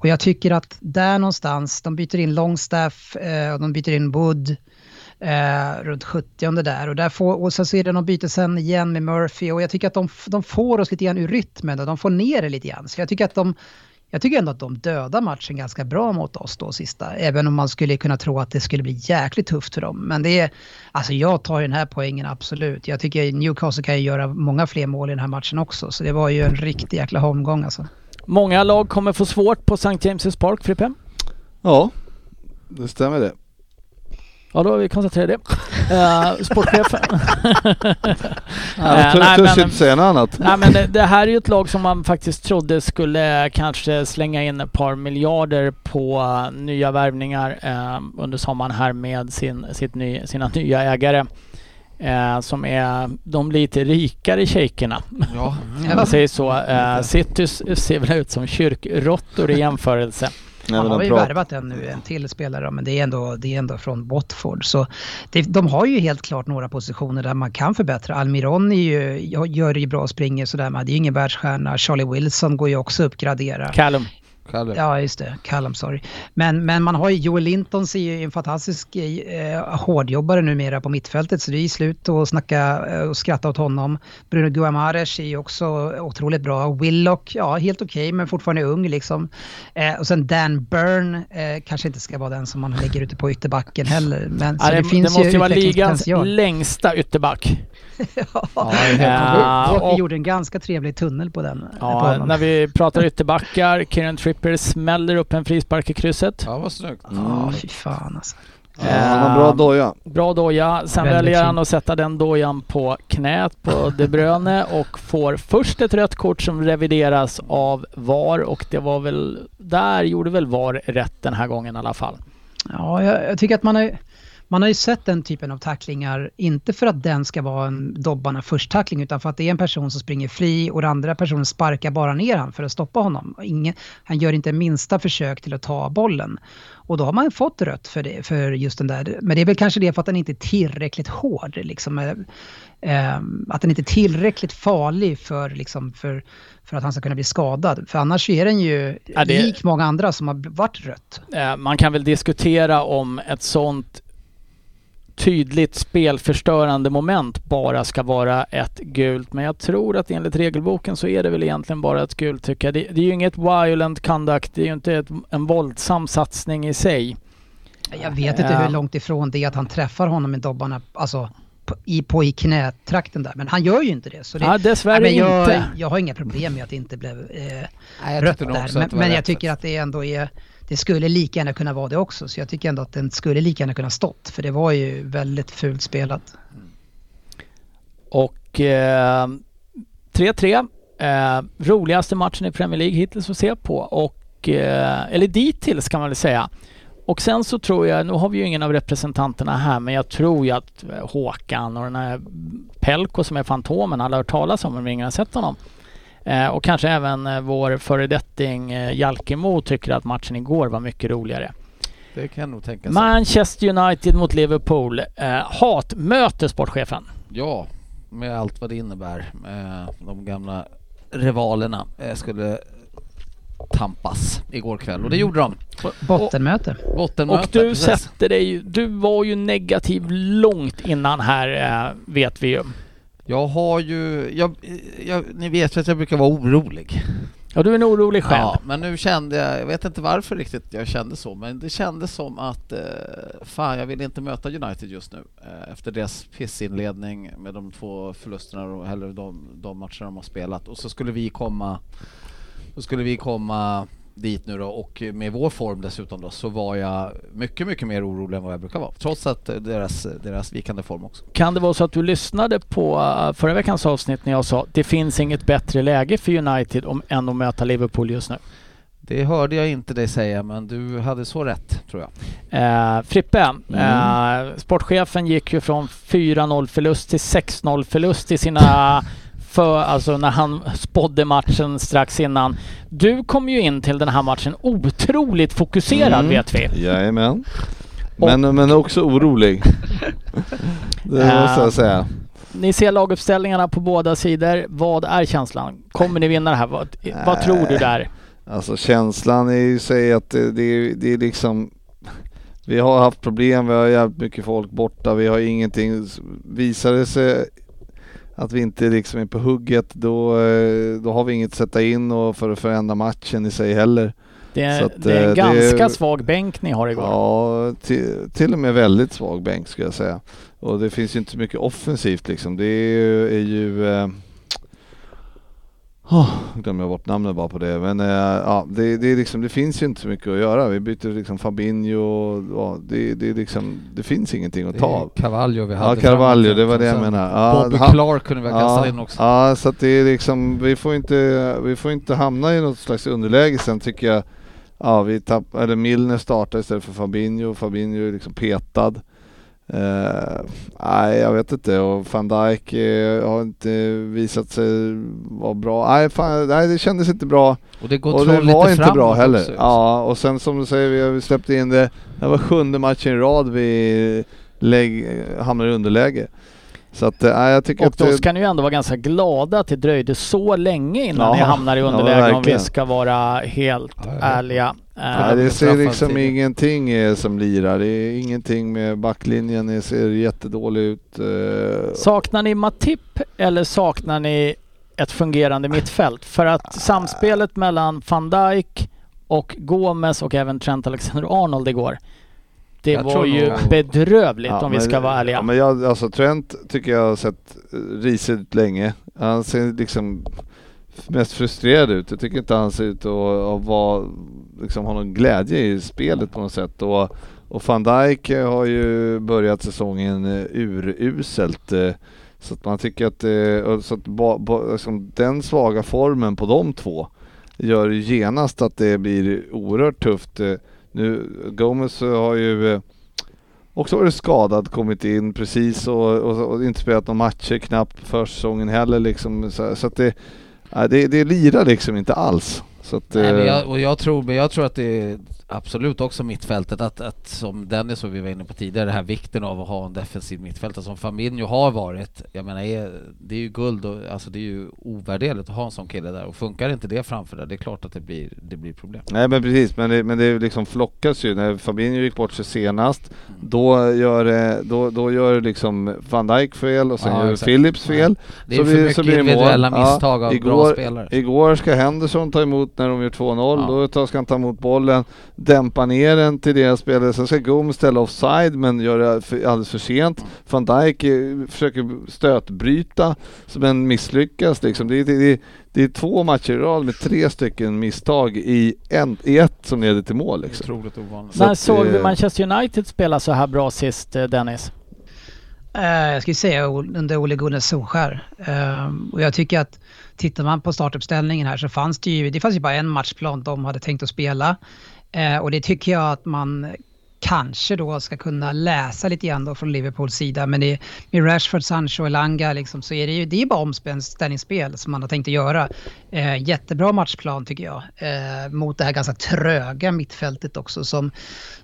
Och jag tycker att där någonstans, de byter in Longstaff eh, och de byter in Wood eh, runt 70 där. Och, där får, och sen så är det någon byte sen igen med Murphy och jag tycker att de, de får oss lite grann ur rytmen och de får ner det lite grann. Så jag tycker att de jag tycker ändå att de dödar matchen ganska bra mot oss då sista. Även om man skulle kunna tro att det skulle bli jäkligt tufft för dem. Men det är, alltså jag tar ju den här poängen absolut. Jag tycker Newcastle kan ju göra många fler mål i den här matchen också. Så det var ju en riktig jäkla holmgång alltså. Många lag kommer få svårt på St. James' Park, Frippe. Ja, det stämmer det. Ja, då har vi konstaterat det. Uh, sportchefen. Törs nej, törs inte säga något annat. Nej men det, det här är ju ett lag som man faktiskt trodde skulle kanske slänga in ett par miljarder på eh, nya värvningar eh, under sommaren här med sin, sitt ny, sina nya ägare. Eh, som är de lite rikare shejkerna. Ja, man säger så. Eh, City ser väl ut som kyrkråttor i jämförelse. Man har ju värvat en nu, en till spelare, men det är ändå, det är ändå från Watford. Så det, de har ju helt klart några positioner där man kan förbättra. Almiron är ju, gör ju bra springer sådär, men det är ju ingen världsstjärna. Charlie Wilson går ju också att uppgradera. Callum. Kalle. Ja, just det. Callum, sorry. Men, men man har ju Joel Linton ser ju en fantastisk eh, hårdjobbare numera på mittfältet så det är ju slut att snacka eh, och skratta åt honom. Bruno Guamares är ju också otroligt bra. Willock, ja helt okej men fortfarande ung liksom. Eh, och sen Dan Byrne eh, kanske inte ska vara den som man lägger ute på ytterbacken heller. Men, så Ja, det, det, finns det måste ju vara ligans längsta ytterback. Ja, är Ja, Och vi gjorde en ganska trevlig tunnel på den. eh, på Ja, honom. när vi pratar ytterbackar, Kieran Tripper smäller upp en frispark i krysset. Ja, vad snyggt. Ja, fy fan alltså. Ja, han har bra doja. Bra doja. Sen Väldigt väljer han att sätta den dojan på knät på De Bruyne och får först ett rött kort som revideras av VAR och det var väl, där gjorde väl VAR rätt den här gången i alla fall. Ja, jag, jag tycker att man har, man har ju sett den typen av tacklingar, inte för att den ska vara en dobbarna först tackling utan för att det är en person som springer fri och den andra personen sparkar bara ner han för att stoppa honom. Ingen, han gör inte minsta försök till att ta bollen. Och då har man fått rött för, det, för just den där. Men det är väl kanske det för att den inte är tillräckligt hård. Liksom, eh, eh, att den inte är tillräckligt farlig för, liksom, för, för att han ska kunna bli skadad. För annars är den ju Ja, det- lik många andra som har varit rött. Eh, Man kan väl diskutera om ett sånt tydligt spelförstörande moment bara ska vara ett gult. Men jag tror att enligt regelboken så är det väl egentligen bara ett gult tycker jag. Det, det är ju inget violent conduct, det är ju inte ett, en våldsam satsning i sig. Jag vet inte hur långt ifrån det är att han träffar honom med dobbarna, alltså på i, på i knätrakten där. Men han gör ju inte det. Så det Ja, dessvärre Nej, men jag, inte. jag har inga problem med att det inte blev eh, Nej, jag rött där. Men, men jag tycker att det ändå är, det skulle lika gärna kunna vara det också. Så jag tycker ändå att den skulle lika gärna kunna stått. För det var ju väldigt fult spelat. Och eh, 3-3. Eh, roligaste matchen i Premier League hittills att se på. Och, eh, eller dittills kan man väl säga. Och sen så tror jag, nu har vi ju ingen av representanterna här, men jag tror ju att eh, Håkan och den här Pelko som är Fantomen, alla har hört talas om, men ingen har sett honom. Eh, och kanske även eh, vår föredetting eh, Jalkemo tycker att matchen igår var mycket roligare. Det kan jag nog tänka sig. Manchester United mot Liverpool. Eh, hatmöte sportchefen. Ja, med allt vad det innebär. Eh, De gamla rivalerna eh, skulle tampas igår kväll och det gjorde de. Bottenmöte. Bottenmöte. Och du precis. sätter dig du var ju negativ långt innan här eh, vet vi ju. Jag har ju, jag, jag, ni vet att jag brukar vara orolig. Ja, du är en orolig själ. Ja, men nu kände jag, jag vet inte varför riktigt jag kände så, men det kändes som att eh, fan, jag vill inte möta United just nu eh, efter deras pissinledning med de två förlusterna, och- eller de, de matcherna de har spelat. Och så skulle vi komma, så skulle vi komma dit nu då och med vår form dessutom då så var jag mycket, mycket mer orolig än vad jag brukar vara. Trots att eh, deras, deras vikande form också. Kan det vara så att du lyssnade på eh, förra veckans avsnitt när jag sa det finns inget bättre läge för United om, än att möta Liverpool just nu? Det hörde jag inte dig säga, men du hade så rätt tror jag. Eh, Frippe, eh, sportchefen gick ju från 4-0 förlust till 6-0 förlust i sina för, alltså när han spådde matchen strax innan. Du kom ju in till den här matchen otroligt fokuserad Mm. vet vi. Jajamän. Men, men också orolig. Det måste jag säga. Ni ser laguppställningarna på båda sidor. Vad är känslan? Kommer ni vinna det här? Vad, vad tror du där? Alltså känslan är ju sig att det, det, är- det är liksom Vi har haft problem, vi har jävligt mycket folk borta, vi har ingenting. Visar det sig att vi inte liksom är på hugget då, eh, då har vi inget att sätta in och för att förändra matchen i sig heller. Det är, att, det är en eh, ganska det- svag bänk ni har igår. Ja, till, till och med väldigt svag bänk skulle jag säga. Och det finns ju inte så mycket offensivt liksom. Det är ju, är ju eh, Oh, glömmer jag bort namnet bara på det. Men eh, ja, det, det, liksom, det finns ju inte så mycket att göra. Vi byter liksom Fabinho och ja, det, det, liksom, det finns ingenting att ta av. Carvalho vi hade Ja, Carvalho, det var det jag menar. Ja, Bobby han- Clark kunde vi ha kastat ja, in också. Ja, så att det är liksom, vi får inte, vi får inte hamna i något slags underläge sen tycker jag. Ja, vi tapp, eller Milner startar istället för Fabinho. Fabinho är liksom petad. Eh, nej, jag vet inte. Och van Dijk eh, har inte visat sig vara bra. Nej, fan, nej, det kändes inte bra. Och det Och det var inte bra heller. också. Ja, och sen som du säger, vi har släppt in det. Det var sjunde matchen i rad vi lägg, hamnar i underläge. Så att, nej, jag tycker Och att... då det- ska ni ju ändå vara ganska glada att det dröjde så länge innan Ja, ni hamnar i ja, underläge om vi ska vara helt Ja, ja. ärliga. Nej, det ser liksom tidigt. ingenting eh, som lirar. Det är ingenting med backlinjen. Det ser jättedålig ut. Saknar ni Matip eller saknar ni ett fungerande mittfält? För att samspelet mellan van Dijk och Gomes och även Trent Alexander-Arnold igår. Det Jag var ju nog- bedrövligt ja, om vi men- ska vara ärliga. Ja, men jag, alltså Trent tycker jag har sett eh, risig ut länge. Han ser liksom mest frustrerad ut. Jag tycker inte han ser ut att, vara, liksom, ha någon glädje i spelet på något sätt. Och, och van Dijk har ju börjat säsongen eh, uruselt. eh, Så att man tycker att, så att ba, ba, liksom, den svaga formen på de två gör genast att det blir oerhört tufft. Nu, Gomes har ju eh, också varit skadad, kommit in precis och, och, och inte spelat några matcher knappt för säsongen heller liksom. Så, så att det, det, det lirar liksom inte alls. Så att, Nej, men eh, jag, och jag, tror, men jag tror att det är absolut också mittfältet att, att som Dennis och vi var inne på tidigare, det här vikten av att ha en defensiv mittfältare som Fabinho har varit. Jag menar, är, det är ju guld och alltså det är ju ovärderligt att ha en sån kille där och funkar inte det framför där, det är klart att det blir, det blir problem. Nej men precis, men det, men det liksom flockas ju. När Fabinho gick bort sig senast, då gör, det- då, då gör liksom van Dijk fel och sen Ja, gör exakt. Philips fel. Det är Så för blir- mycket så blir det mål. individuella Ja, misstag av bra igår- spelare. Igår ska Henderson ta emot när de gör 2-0, Ja. då tar- ska han ta emot bollen, dämpa ner den till deras spelare, sen ska Gomes ställa offside men gör det för, alldeles för sent. Van Dijk eh, försöker stötbryta men misslyckas liksom. Det, är- det, det, det är två matcher i rad med tre stycken misstag i, en, i ett som leder till mål liksom. Otroligt ovanligt. Så När att, såg vi eh, Manchester United spela så här bra sist, eh, Dennis? Eh, jag skulle säga under Ole Gunnar Solskär. Ehm, och jag tycker att tittar man på startuppställningen här så fanns det ju, det fanns ju bara en matchplan de hade tänkt att spela. Eh, och det tycker jag att man kanske då ska kunna läsa lite grann då från Liverpools sida. Men det, med Rashford, Sancho och Elanga liksom, så är det ju det är bara omställningsspel som man har tänkt att göra. Eh, jättebra matchplan tycker jag. Eh, mot det här ganska tröga mittfältet också som,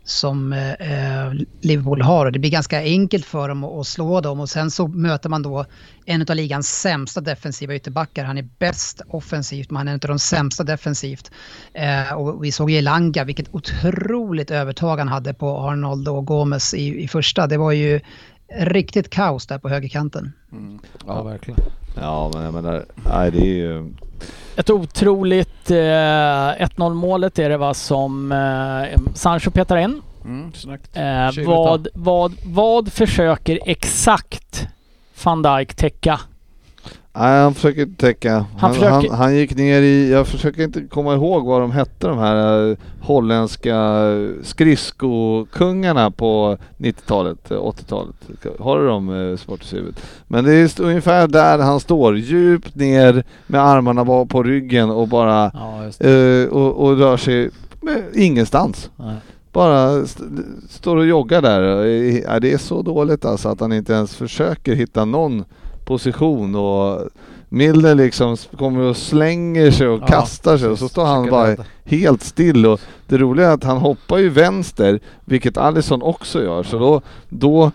som eh, eh Liverpool har. Och det blir ganska enkelt för dem att, att slå dem. Och sen så möter man då en av ligans sämsta defensiva ytterbackar. Han är bäst offensivt men han är en av de sämsta defensivt. Eh, och vi såg Elanga vilket otroligt övertag han hade på Arnold och Gomes i, i första. Det var ju riktigt kaos där på högerkanten. Mm. Ja, verkligen. Ja men jag menar, nej det är ju... Ett otroligt eh, 1-0 målet är det va som eh, Sancho petar in. Mm. Eh, vad, vad, vad försöker exakt van Dijk täcka? Nej han försöker inte täcka. Han, han, försöker- han, gick ner i, jag försöker inte komma ihåg vad de hette de här eh, holländska skridskokungarna på 90-talet, eh, 80-talet. Har du dem eh, Sportis i huvudet? Men det är ungefär där han står, djupt ner med armarna på ryggen och bara Ja, eh, och, och rör sig ingenstans. Nej. Bara st står och joggar där. Ja, det är så dåligt alltså att han inte ens försöker hitta någon position och Milner liksom kommer och slänger sig och Ja, kastar sig och så står han bara rädda. helt still och det roliga är att han hoppar ju vänster, vilket Alisson också gör, så då, då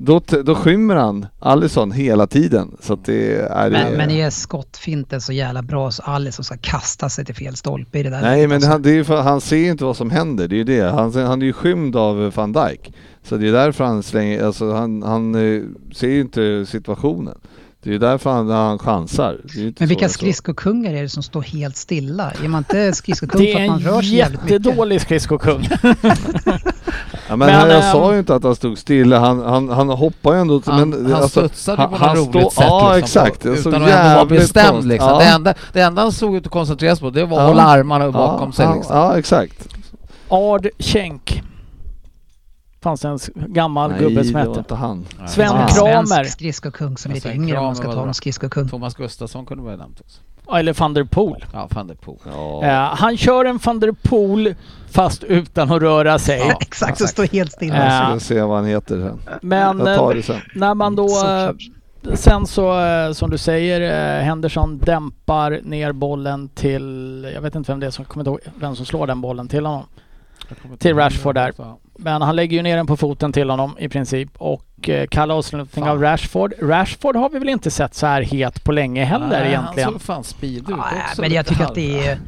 då, då skymmer han Alisson hela tiden. Så att det är... Men, men är skottfinten så jävla bra så Alisson ska kasta sig till fel stolpe i det där Nej men också. han, det är för, han ser ju inte vad som händer, det är ju det. Han, han är ju skymd av van Dijk. Så det är därför han slänger, alltså han, han eh, ser ju inte situationen. Det är ju därför han, han chansar. Det är Men vilka skridskokungar är det som står helt stilla? Är man inte skridskokung Det för är att man en rör sig jävligt mycket? jättedålig skridskokung. Ja, men, Men, han, jag ehm, sa ju inte att han stod stilla, han, han, han hoppar ju ändå. Han, men, han alltså, studsade han- på något roligt stå- sätt. Ja liksom, exakt, på- det utan att ändå vara bestämd liksom. Ja. Det, enda, det enda han såg ut att koncentrera sig på det var att Ja. hålla armarna bakom sig ja, liksom. ja exakt. Ard Schenk. Fanns en gammal gubbe som det var hette. inte han. Sven En Kramer. Svensk skridskokung som är lite Sven yngre om man ska var ta en skridskokung. Thomas Gustafsson kunde vara nämnt också. Eller van der Poel. Ja, van der Poel. Ja. Eh, han kör en van der Poel fast utan att röra sig. Ja. Exakt, och står helt stilla. Ja. Jag ska se vad han heter sen. Men Jag tar eh, det sen. när man då... eh, Såklart. Sen så, eh, som du säger, eh, Henderson dämpar ner bollen till... Jag vet inte vem det är som kommer ihåg vem som slår den bollen till honom. Till Rashford där. Men han lägger ju ner den på foten till honom i princip och eh, kallar avslutning Fan. av Rashford. Rashford har vi väl inte sett så här het på länge heller Nej, egentligen. Han såg fan speed ut också. men jag tycker halv- att det är...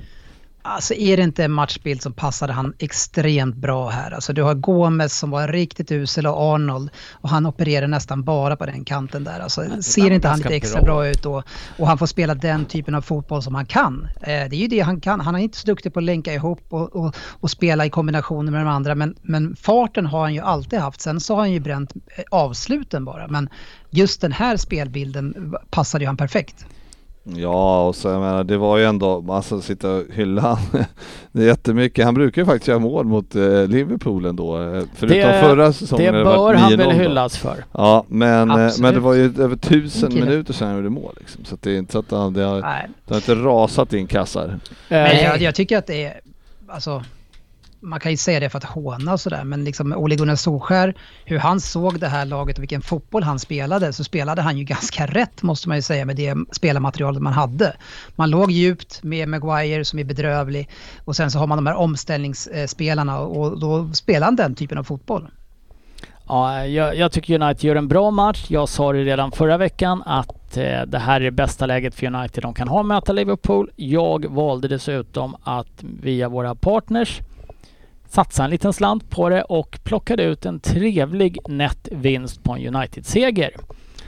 Alltså är det inte en matchbild som passade han extremt bra här? Alltså du har Gomes som var riktigt usel och Arnold och han opererar nästan bara på den kanten där. Alltså ser inte han lite extra bra. bra ut och, och han får spela den typen av fotboll som han kan. Eh, det är ju det han kan. Han är inte så duktig på att länka ihop och, och, och spela i kombinationer med de andra men, men farten har han ju alltid haft. Sen så har han ju bränt eh, avsluten bara men just den här spelbilden passade ju han perfekt. Ja, och så jag menar, det var ju ändå, alltså sitta och hylla. Det är jättemycket. Han brukar ju faktiskt göra mål mot eh, Liverpool ändå. eh, Förutom Det- förra säsongen Det bör han 9-0 väl hyllas för. Ja, men, eh, men det var ju över tusen Kille. minuter sedan han gjorde mål liksom. Så att det är inte så att han, det har, det har inte rasat in kassar. Men Eh, jag, jag tycker att det är, alltså, man kan ju säga det för att håna och sådär, men liksom Ole Gunnar Solskär, hur han såg det här laget och vilken fotboll han spelade, så spelade han ju ganska rätt måste man ju säga med det spelarmaterialet man hade. Man låg djupt med Maguire som är bedrövlig och sen så har man de här omställningsspelarna eh, och då spelar han den typen av fotboll. Ja, jag, jag tycker United gör en bra match. Jag sa det redan förra veckan att eh, det här är det bästa läget för United de kan ha möta Liverpool. Jag valde dessutom att via våra partners satsa en liten slant på det och plockade ut en trevlig nätt vinst på en United-seger.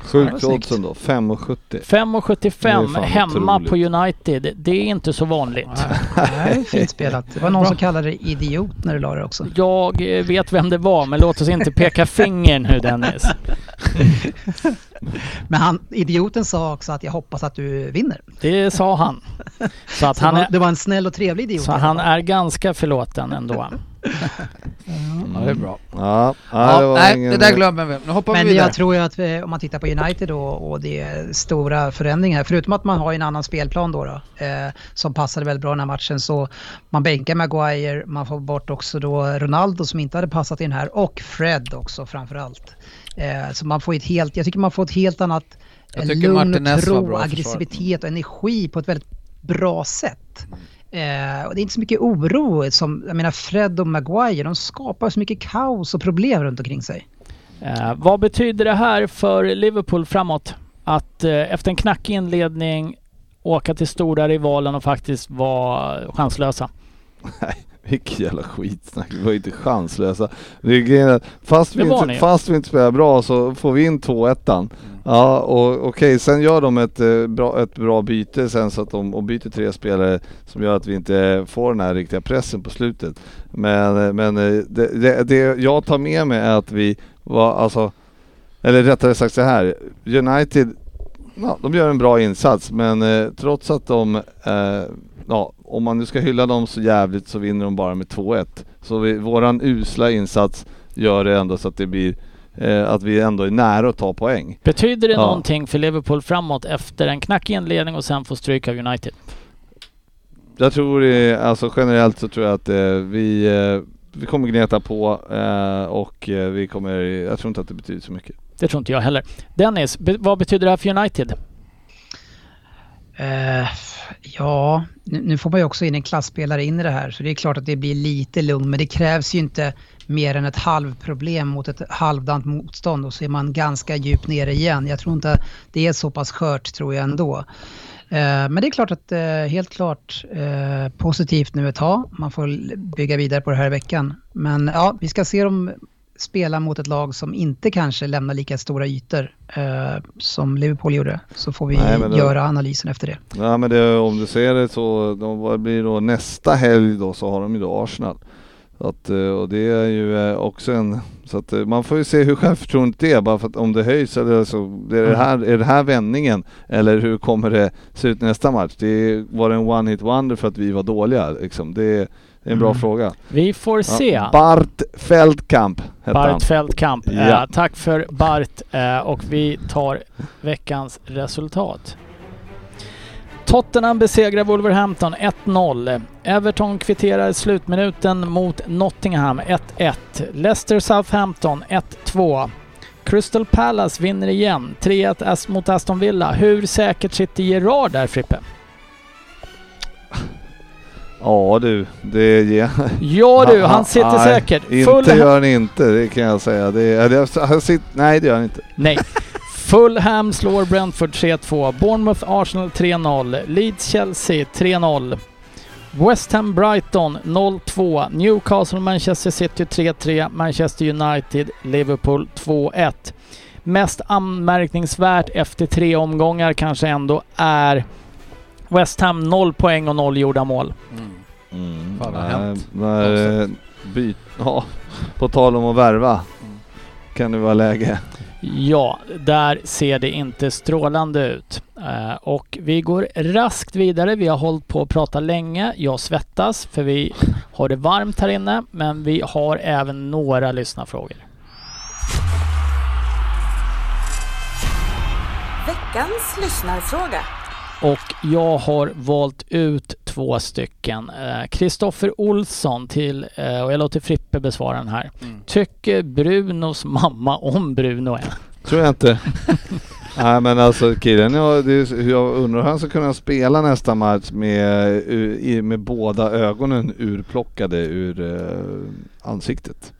Sjukt oddsen då, 5,70. Eh, Det är 5,75 fan hemma otroligt. på United. Det är inte så vanligt. Nej, fint spelat. Det var någon som kallade det idiot när du la det också. Jag eh, vet vem det var, men låt oss inte peka finger nu Dennis. Men han, idioten sa också att jag hoppas att du vinner. Det sa han. Så att Så han det, var, är, det var en snäll och trevlig idiot. så han är ganska förlåten ändå. Ja, det är bra. Ja, Ja, det var nej, ingen- det där glömmer vi. Nu hoppar vi Men vidare. jag tror ju att vi, om man tittar på United då och det är stora förändringar, förutom att man har en annan spelplan då, då eh, som passade väldigt bra den här matchen, så man bänkar Maguire, man får bort också då Ronaldo som inte hade passat in här och Fred också framförallt. Eh, så man får ett helt, jag tycker man får ett helt annat Jag eh, lugn och tro, aggressivitet och energi på ett väldigt bra sätt. Eh, och det är inte så mycket oro som, jag menar Fred och Maguire, de skapar så mycket kaos och problem runt omkring sig. Eh, vad betyder det här för Liverpool framåt? Att eh, efter en knackig inledning åka till stora rivalen och faktiskt vara chanslösa. Vilket jävla skitsnack, vi var inte chanslösa. Fast, vi inte, fast vi inte spelar bra så får vi in 2-1. Ja, och okej, sen gör de ett, eh, bra, ett bra byte sen så att de och byter tre spelare som gör att vi inte får den här riktiga pressen på slutet. Men, eh, men eh, det, det, det jag tar med mig är att vi var, alltså, eller rättare sagt så här, United, ja, de gör en bra insats men eh, trots att de eh, ja, om man nu ska hylla dem så jävligt så vinner de bara med 2-1. Så vi, våran usla insats gör det ändå så att det blir eh, att vi ändå är nära att ta poäng. Betyder det Ja. någonting för Liverpool framåt efter en knackig inledning och sen få stryk av United? Jag tror det, alltså generellt så tror jag att eh, vi, eh, vi kommer gneta på eh, och eh, vi kommer, jag tror inte att det betyder så mycket. Det tror inte jag heller. Dennis, be- vad betyder det här för United? Eh, ja, nu, nu får man ju också in en klassspelare in i det här så det är klart att det blir lite lugn men det krävs ju inte mer än ett halvproblem mot ett halvdant motstånd och så är man ganska djupt nere igen. Jag tror inte det är så pass skört tror jag ändå. Eh, men det är klart att, eh, helt klart eh, positivt nu ett tag. Man får bygga vidare på det här i veckan. Men ja, vi ska se dem spela mot ett lag som inte kanske lämnar lika stora ytor eh, som Liverpool gjorde. Så får vi Nej, det- göra analysen efter det. Ja men det, om du ser det så, de, vad blir då nästa helg då så har de ju då Arsenal. Att, eh, och det är ju eh, också en... Så att eh, man får ju se hur självförtroendet är bara för att om det höjs eller så. Är det här, är det här vändningen? Eller hur kommer det se ut nästa match? Det var det en one hit wonder för att vi var dåliga liksom. Det är en bra Mm. fråga. Vi får se. Ja, Bart Feldkamp hette han. Bart Feldkamp. Ja. Eh, tack för Bart eh, och vi tar veckans resultat. Tottenham besegrar Wolverhampton 1-0. Everton kvitterar slutminuten mot Nottingham 1-1. Leicester Southampton 1-2. Crystal Palace vinner igen 3-1 As- mot Aston Villa. Hur säkert sitter Gerard där Frippe? Ja du, det ger... Ja du, han sitter nej, säkert. Inte Fulham- gör han inte, det kan jag säga. Det, jag- han sitter, nej det gör han inte. Nej. Fulham slår Brentford 3-2. Bournemouth Arsenal 3-0. Leeds Chelsea 3-0. West Ham Brighton 0-2. Newcastle Manchester City 3-3. Manchester United Liverpool 2-1. Mest anmärkningsvärt efter tre omgångar kanske ändå är West Ham 0 poäng och 0 gjorda mål. Mm. Fan, vad har nej, hänt? när, eh, byt, ja, på tal om att värva. Kan det vara läge. Ja, där ser det inte strålande ut. Eh, och vi går raskt vidare. Vi har hållit på att prata länge. Jag svettas för vi har det varmt här inne. Men vi har även några lyssnarfrågor. Veckans lyssnarfråga. Och jag har valt ut två stycken. Kristoffer Olsson till, eh, och jag låter Frippe besvara den här. Mm. Tycker Brunos mamma om Bruno än? Tror jag inte. Nej men alltså killen, jag, det, är- jag undrar hur han ska kunna spela nästa match med, i- med båda ögonen urplockade ur eh, ansiktet.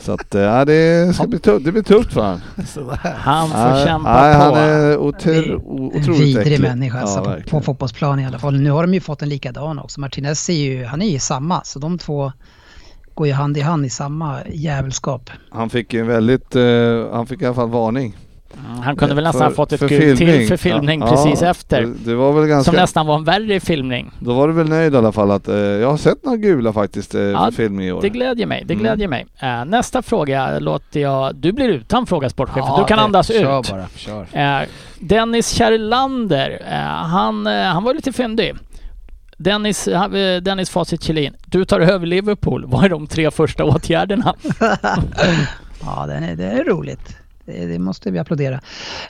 Så att eh, det ska bli tufft, det blir tufft för honom. Han får Nej, kämpa nej, på. han är otro, otroligt vidrig äcklig. människa alltså, Ja, på, på verkligen. fotbollsplan i alla fall. Nu har de ju fått en likadan också. Martinez är ju, han är ju samma, så de två går ju hand i hand i samma jävelskap. Han fick ju en väldigt, eh, han fick i alla fall varning. Mm, Han kunde väl nästan För- ha fått ett gult till för filmning Ja, precis ja, efter. Det, det var väl ganska... Som nästan var en värre filmning. Då var du väl nöjd i alla fall att, eh, jag har sett några gula faktiskt eh, Ja, för filmning i år. Det glädjer mig. Det Mm. glädjer mig. Eh, nästa fråga låter jag... Du blir utan fråga sportchefen. Ja, du kan det- andas kör ut. bara, kör. Eh, Dennis Kärlander, eh, han, eh, han var lite fyndig. Dennis, eh, Dennis Facit Kjellin, du tar över Liverpool. Vad är de tre första åtgärderna? Ja, det är, det är roligt. Det, måste vi applådera.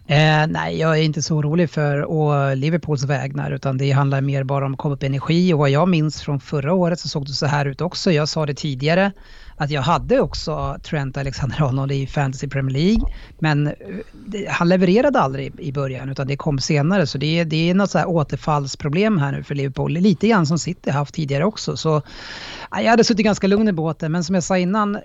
Eh, nej, jag är inte så orolig för å Liverpools vägnar utan det handlar mer bara om att komma upp energi och vad jag minns från förra året så såg det så här ut också. Jag sa det tidigare att jag hade också Trent Alexander-Arnold i Fantasy Premier League men eh, det, han levererade aldrig i början utan det kom senare så det, är- det är något så här återfallsproblem här nu för Liverpool. Lite grann som City haft tidigare också. Så Jag hade suttit ganska lugn i båten, men som jag sa innan, eh,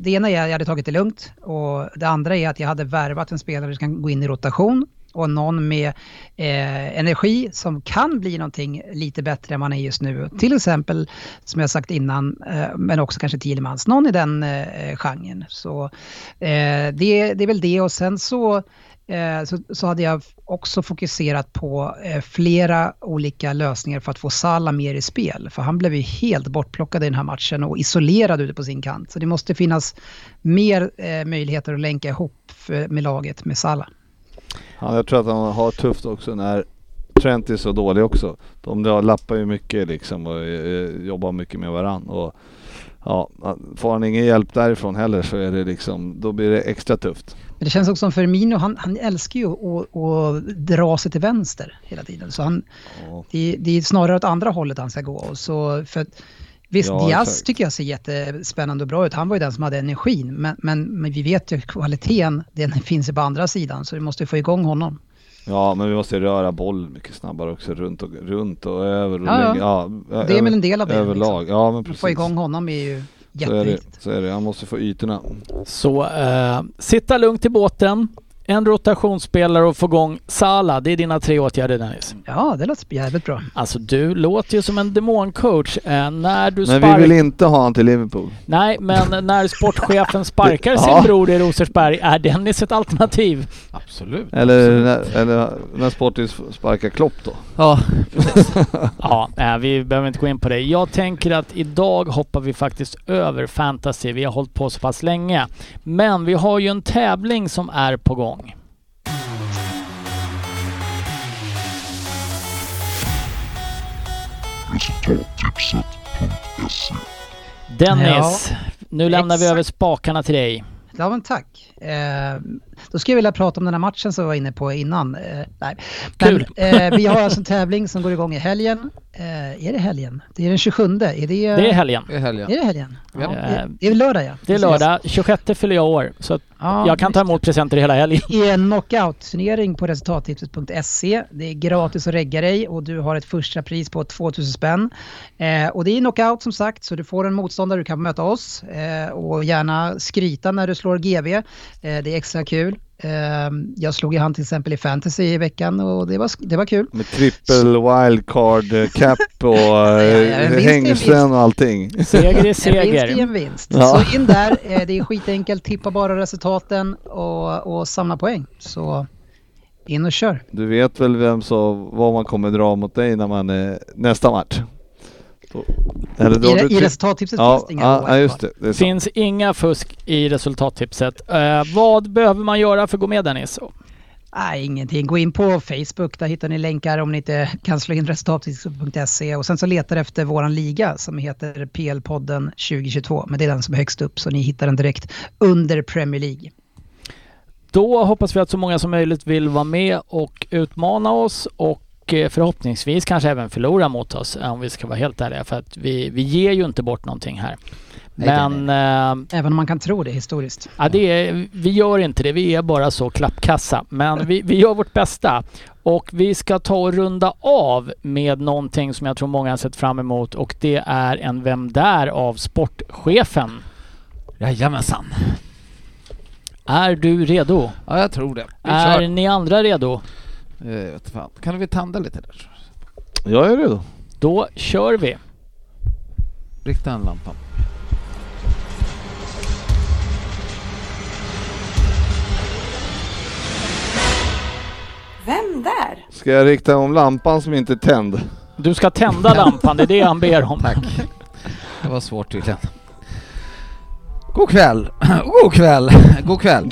det ena är att jag hade tagit det lugnt och det andra är att jag hade värvat en spelare som kan gå in i rotation och någon med eh, energi som kan bli någonting lite bättre än man är just nu. Till exempel, som jag sagt innan, eh, men också kanske Thielemans, någon i den eh, genren. Så eh, det, det är väl det och sen så eh, så, så hade jag också fokuserat på eh, flera olika lösningar för att få Salah mer i spel. För han blev ju helt bortplockad i den här matchen och isolerad ute på sin kant. Så det måste finnas mer eh, möjligheter att länka ihop för, med laget med Salah. Ja, jag tror att han har tufft också när Trent är så dålig också. De lappar ju mycket liksom och eh, jobbar mycket med varann. Och, ja, får han ingen hjälp därifrån heller så är det liksom, då blir det extra tufft. Men det känns också som Firmino, han, han älskar ju att, att dra sig till vänster hela tiden. Så han, Ja. det, det är snarare åt andra hållet han ska gå. Och Så för att, visst, Ja, Diaz exakt. tycker jag ser jättespännande och bra ut. Han var ju den som hade energin. Men, men, men vi vet ju kvaliteten, den finns ju på andra sidan. Så vi måste få igång honom. Ja men vi måste röra boll mycket snabbare också runt och, runt och över och Ja, ja. länge. Ja, Det är väl en del av det. Överlag, ja men Att precis. få igång honom är ju så är, det, jätteviktigt. så är det, han måste få ytorna. Så eh, sitta lugnt i båten. En rotationsspelare och få igång Sala. Det är dina tre åtgärder Dennis. Ja, det låter jävligt bra. Alltså du låter ju som en demoncoach. Eh, när du Men vi vill inte ha han till Liverpool. Nej, men när sportchefen sparkar Ja. sin bror i Rosersberg, är Dennis ett alternativ? Absolut. Eller när, eller när Sportis sparkar Klopp då. Ja, Ja, eh, vi behöver inte gå in på det. Jag tänker att idag hoppar vi faktiskt över fantasy. Vi har hållit på så pass länge. Men vi har ju en tävling som är på gång. Dennis, nu lämnar vi Exakt. över spakarna till dig. Ja men tack. Eh, då skulle jag vilja prata om den här matchen som vi var inne på innan. Eh, nej. Kul. Men, eh, vi har alltså en tävling som går igång i helgen. Eh, är det helgen? Det är den 27. Är det, Det är helgen. det är helgen. Är det helgen? Ja, Ja. det, det är lördag ja. Det är lördag. 26 fyller jag år. Så Ja, jag kan ta emot presenter hela helgen. i en knockout-turnering på resultattipset.se. Det är gratis att regga dig och du har ett första pris på 2000 spänn. Eh, och det är knockout som sagt, så du får en motståndare, du kan möta oss eh, och gärna skryta när du slår GB. Eh, det är extra kul. Eh, jag slog i hand till exempel i fantasy i veckan och det var, det var kul. Med trippel wildcard eh, cap och ja, hängslen och allting. Seger är En vinst är seger. en vinst. Ja. Så in där, det är skitenkelt, tippa bara resultaten och, och samla poäng. Så in och kör. Du vet väl vem så, vad man kommer dra mot dig när man nästa match? Eller I, du I resultattipset Ja, finns det inga ja, just det. det finns inga fusk i resultattipset. Eh, vad behöver man göra för att gå med Dennis? Nej, ingenting. Gå in på Facebook, där hittar ni länkar om ni inte kan slå in resultattipset.se och sen så letar efter våran liga som heter PL-podden 2022. Men det är den som är högst upp så ni hittar den direkt under Premier League. Då hoppas vi att så många som möjligt vill vara med och utmana oss och eh, förhoppningsvis kanske även förlora mot oss eh, om vi ska vara helt ärliga för att vi, vi ger ju inte bort någonting här. Nej, nej, Men eh, Även om man kan tro det historiskt. ja, det är, vi gör inte det, vi är bara så klappkassa. Men vi, vi gör vårt bästa. Och vi ska ta och runda av med någonting som jag tror många har sett fram emot och det är en Vem där av sportchefen. Jajamensan. Är du redo? Ja, jag tror det. Vi Är kör. ni andra redo? Eh, vet fan. Kan vi tanda lite där? Jag är redo. Då kör vi. Rikta en lampa. Vem där? Ska jag rikta om lampan som inte är tänd? Du ska tända lampan, det är det han ber om. Tack. Det var svårt tydligen. God kväll! God kväll! God kväll!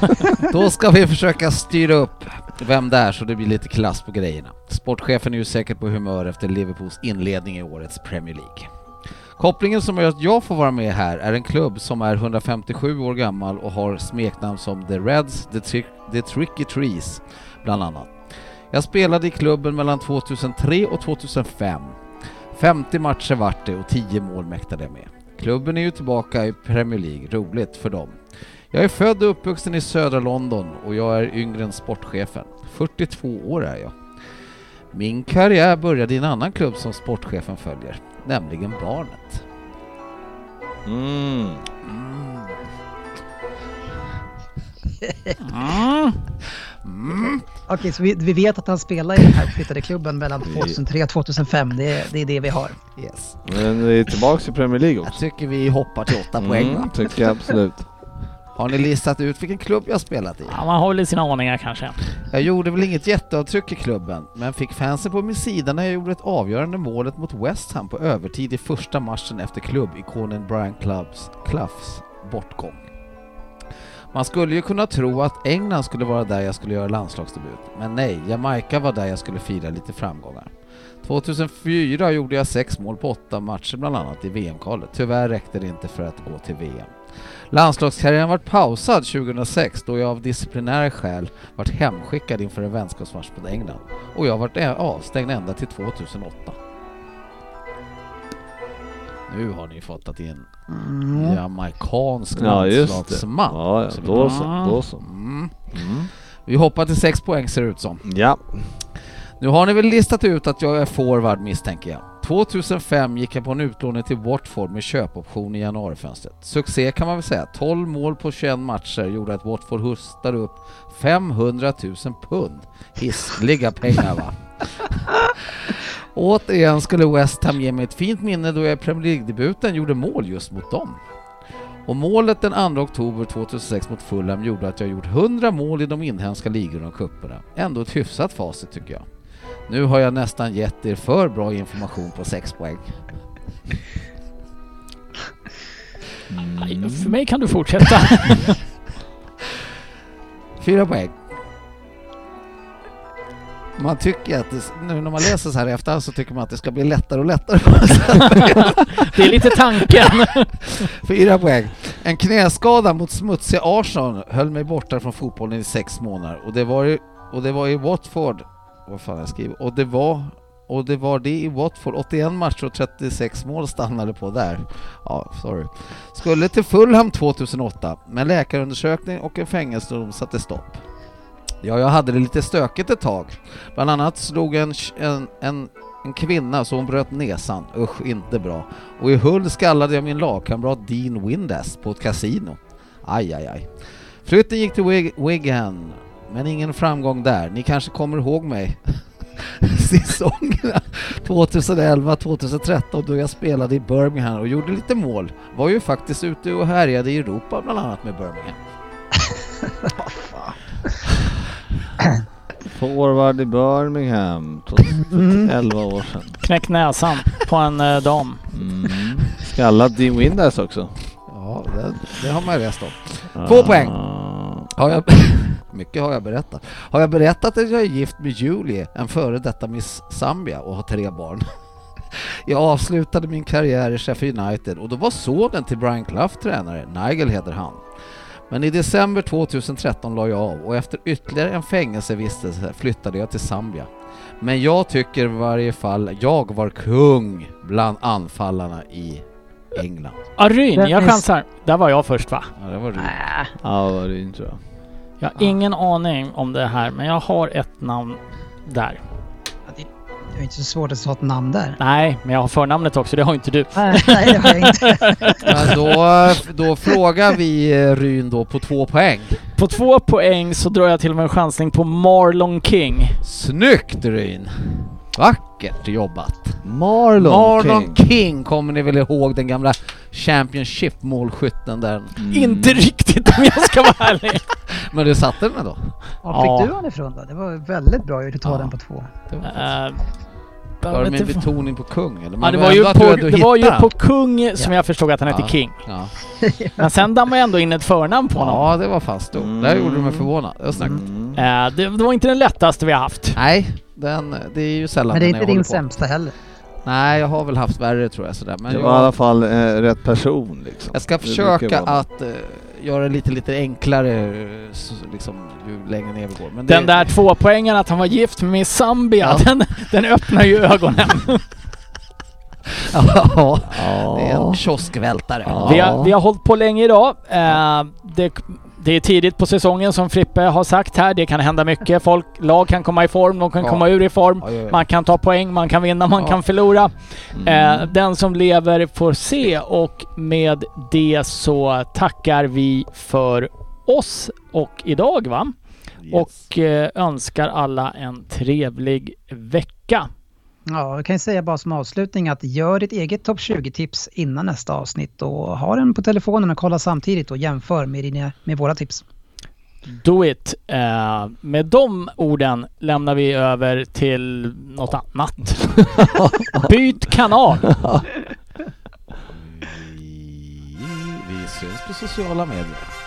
Då ska vi försöka styra upp vem det är så det blir lite klass på grejerna. Sportchefen är ju säkert på humör efter Liverpools inledning i årets Premier League. Kopplingen som gör att jag får vara med här är en klubb som är 157 år gammal och har smeknamn som The Reds, The, Tri- The Tricky Trees, bland annat. Jag spelade i klubben mellan 2003 och 2005. 50 matcher vart det och 10 mål mäktade jag med. Klubben är ju tillbaka i Premier League, roligt för dem. Jag är född och uppvuxen i södra London och jag är yngre än sportchefen. 42 år är jag. Min karriär började i en annan klubb som sportchefen följer, nämligen Barnet. Mm. Mm. Mm. Okej, så vi, vi vet att han spelar i den här flyttade klubben mellan 2003 och 2005. Det är, det är det vi har. Yes. Men vi är tillbaks i Premier League Jag också. tycker vi hoppar till åtta poäng Mm, va? tycker jag absolut. Har ni listat ut vilken klubb jag spelat i? Ja, man har väl sina aningar kanske. Jag gjorde väl inget jätteavtryck i klubben, men fick fansen på min sida när jag gjorde ett avgörande målet mot West Ham på övertid i första matchen efter klubbikonen Brian Clubs, Cloughs bortgång. Man skulle ju kunna tro att England skulle vara där jag skulle göra landslagsdebut, men nej, Jamaica var där jag skulle fira lite framgångar. 2004 gjorde jag sex mål på åtta matcher bland annat i VM-kvalet. Tyvärr räckte det inte för att gå till VM. Landslagskarriären var pausad 2006 då jag av disciplinära skäl vart hemskickad inför en vänskapsmatch mot England och jag vart ä- avstängd ända till 2008. Nu har ni fått att det är en Mm. jamaicansk Ja just det. landslagsman. Ja, ja, då så. Då så. Mm. Mm. Vi hoppar till sex poäng ser det ut som. Ja. Nu har ni väl listat ut att jag är forward misstänker jag. 2005 gick han på en utlåning till Watford med köpoption i januarifönstret. Succé kan man väl säga. 12 mål på 21 matcher gjorde att Watford hustade upp 500 000 pund. Hissliga pengar va? Återigen skulle West Ham ge mig ett fint minne då jag i Premier League-debuten gjorde mål just mot dem. Och målet den 2 oktober 2006 mot Fulham gjorde att jag gjort 100 mål i de inhemska ligorna och cuperna. Ändå ett hyfsat facit tycker jag. Nu har jag nästan gett er för bra information på 6 poäng. Nej, För mig kan du fortsätta. 4 poäng. Man tycker att det, nu när man läser så här i efterhand så tycker man att det ska bli lättare och lättare. Det är lite tanken. Fyra poäng. En knäskada mot smutsiga Arsenal höll mig borta från fotbollen i sex månader och det var i, och det var i Watford, vad fan jag skriver, och det var och det var det i Watford, 81 matcher och 36 mål stannade på där. Ja, sorry. Skulle till Fulham 2008, men läkarundersökning och en fängelsedom satte stopp. Ja, jag hade det lite stökigt ett tag. Bland annat slog en, en, en, en kvinna så hon bröt näsan. Usch, inte bra. Och i Hull skallade jag min lagkamrat Dean Windass på ett kasino. Aj, aj, aj. Flytten gick till Wig Wigan, men ingen framgång där. Ni kanske kommer ihåg mig säsongerna 2011-2013 då jag spelade i Birmingham och gjorde lite mål. Var ju faktiskt ute och härjade i Europa bland annat med Birmingham. Forward i Birmingham, 2011 år sedan. Knäckt näsan på en eh, dam. Mm. Skallad Dean Windass också. Ja, det, det har man ju läst om. Två poäng. Ah. Har jag, mycket har jag berättat. Har jag berättat att jag är gift med Julie, en före detta Miss Zambia och har tre barn? Jag avslutade min karriär i Sheffield United och då var sonen till Brian Clough tränare, Nigel heter han. Men i december 2013 la jag av och efter ytterligare en fängelsevistelse flyttade jag till Zambia. Men jag tycker i varje fall jag var kung bland anfallarna i England. Aryn, jag Dennis. chansar. Där var jag först va? Ja, det var du. Äh, Ja, det tror jag. Jag har ingen aning om det här, men jag har ett namn där. Ja, Det det är inte så svårt att ta ett namn där. Nej, men jag har förnamnet också. Det har inte du. Nej, nej, det har jag inte. Men då, då frågar vi eh, Ryn då på två poäng. På två poäng så drar jag till med en chansning på Marlon King. Snyggt Ryn! Vackert jobbat! Marlon, Marlon King. King. kommer ni väl ihåg den gamla Championship-målskytten där? Inte riktigt om jag ska vara ärlig. Men du satte den då? Var fick Ja. du han ifrån då? Det var väldigt bra gjort att ta Ja. den på två. Det var, Uh, var det med betoning på kung eller? Ja, det var ju du på, det var ju på den. kung som jag förstod att han hette. King. Ja. Men sen dammade jag ändå in ett förnamn på honom. ja, det var fan stort. Mm. Där gjorde du mig förvånad. Det var snyggt. Mm. Eh, det, det var inte den lättaste vi har haft. Nej, den, det är ju sällan Men det är inte din sämsta heller. Nej, jag har väl haft värre tror jag sådär. Men Det jag, var i alla fall eh, rätt person liksom. jag ska försöka vara. att eh, göra det lite, lite enklare eh, så, liksom, ju längre ner vi går. Men Den det, där två poängen att han var gift med Miss Zambia, Ja. den, den öppnar ju ögonen. ja, det är en kioskvältare. Ja. Vi, har, vi har hållit på länge idag. Eh, det, det är tidigt på säsongen som Frippe har sagt här. Det kan hända mycket. Folk, lag kan komma i form, de kan Ja. komma ur i form. Ja, ja, ja. Man kan ta poäng, man kan vinna, man kan förlora. Mm. Eh, den som lever får se och med det så tackar vi för oss och idag va? Yes. Och eh, önskar alla en trevlig vecka. Ja, jag kan ju säga bara som avslutning att gör ditt eget topp 20-tips innan nästa avsnitt och ha den på telefonen och kolla samtidigt och jämför med, dina, med våra tips. Do it! Eh, med de orden lämnar vi över till något annat. Byt kanal! Vi, vi syns på sociala medier.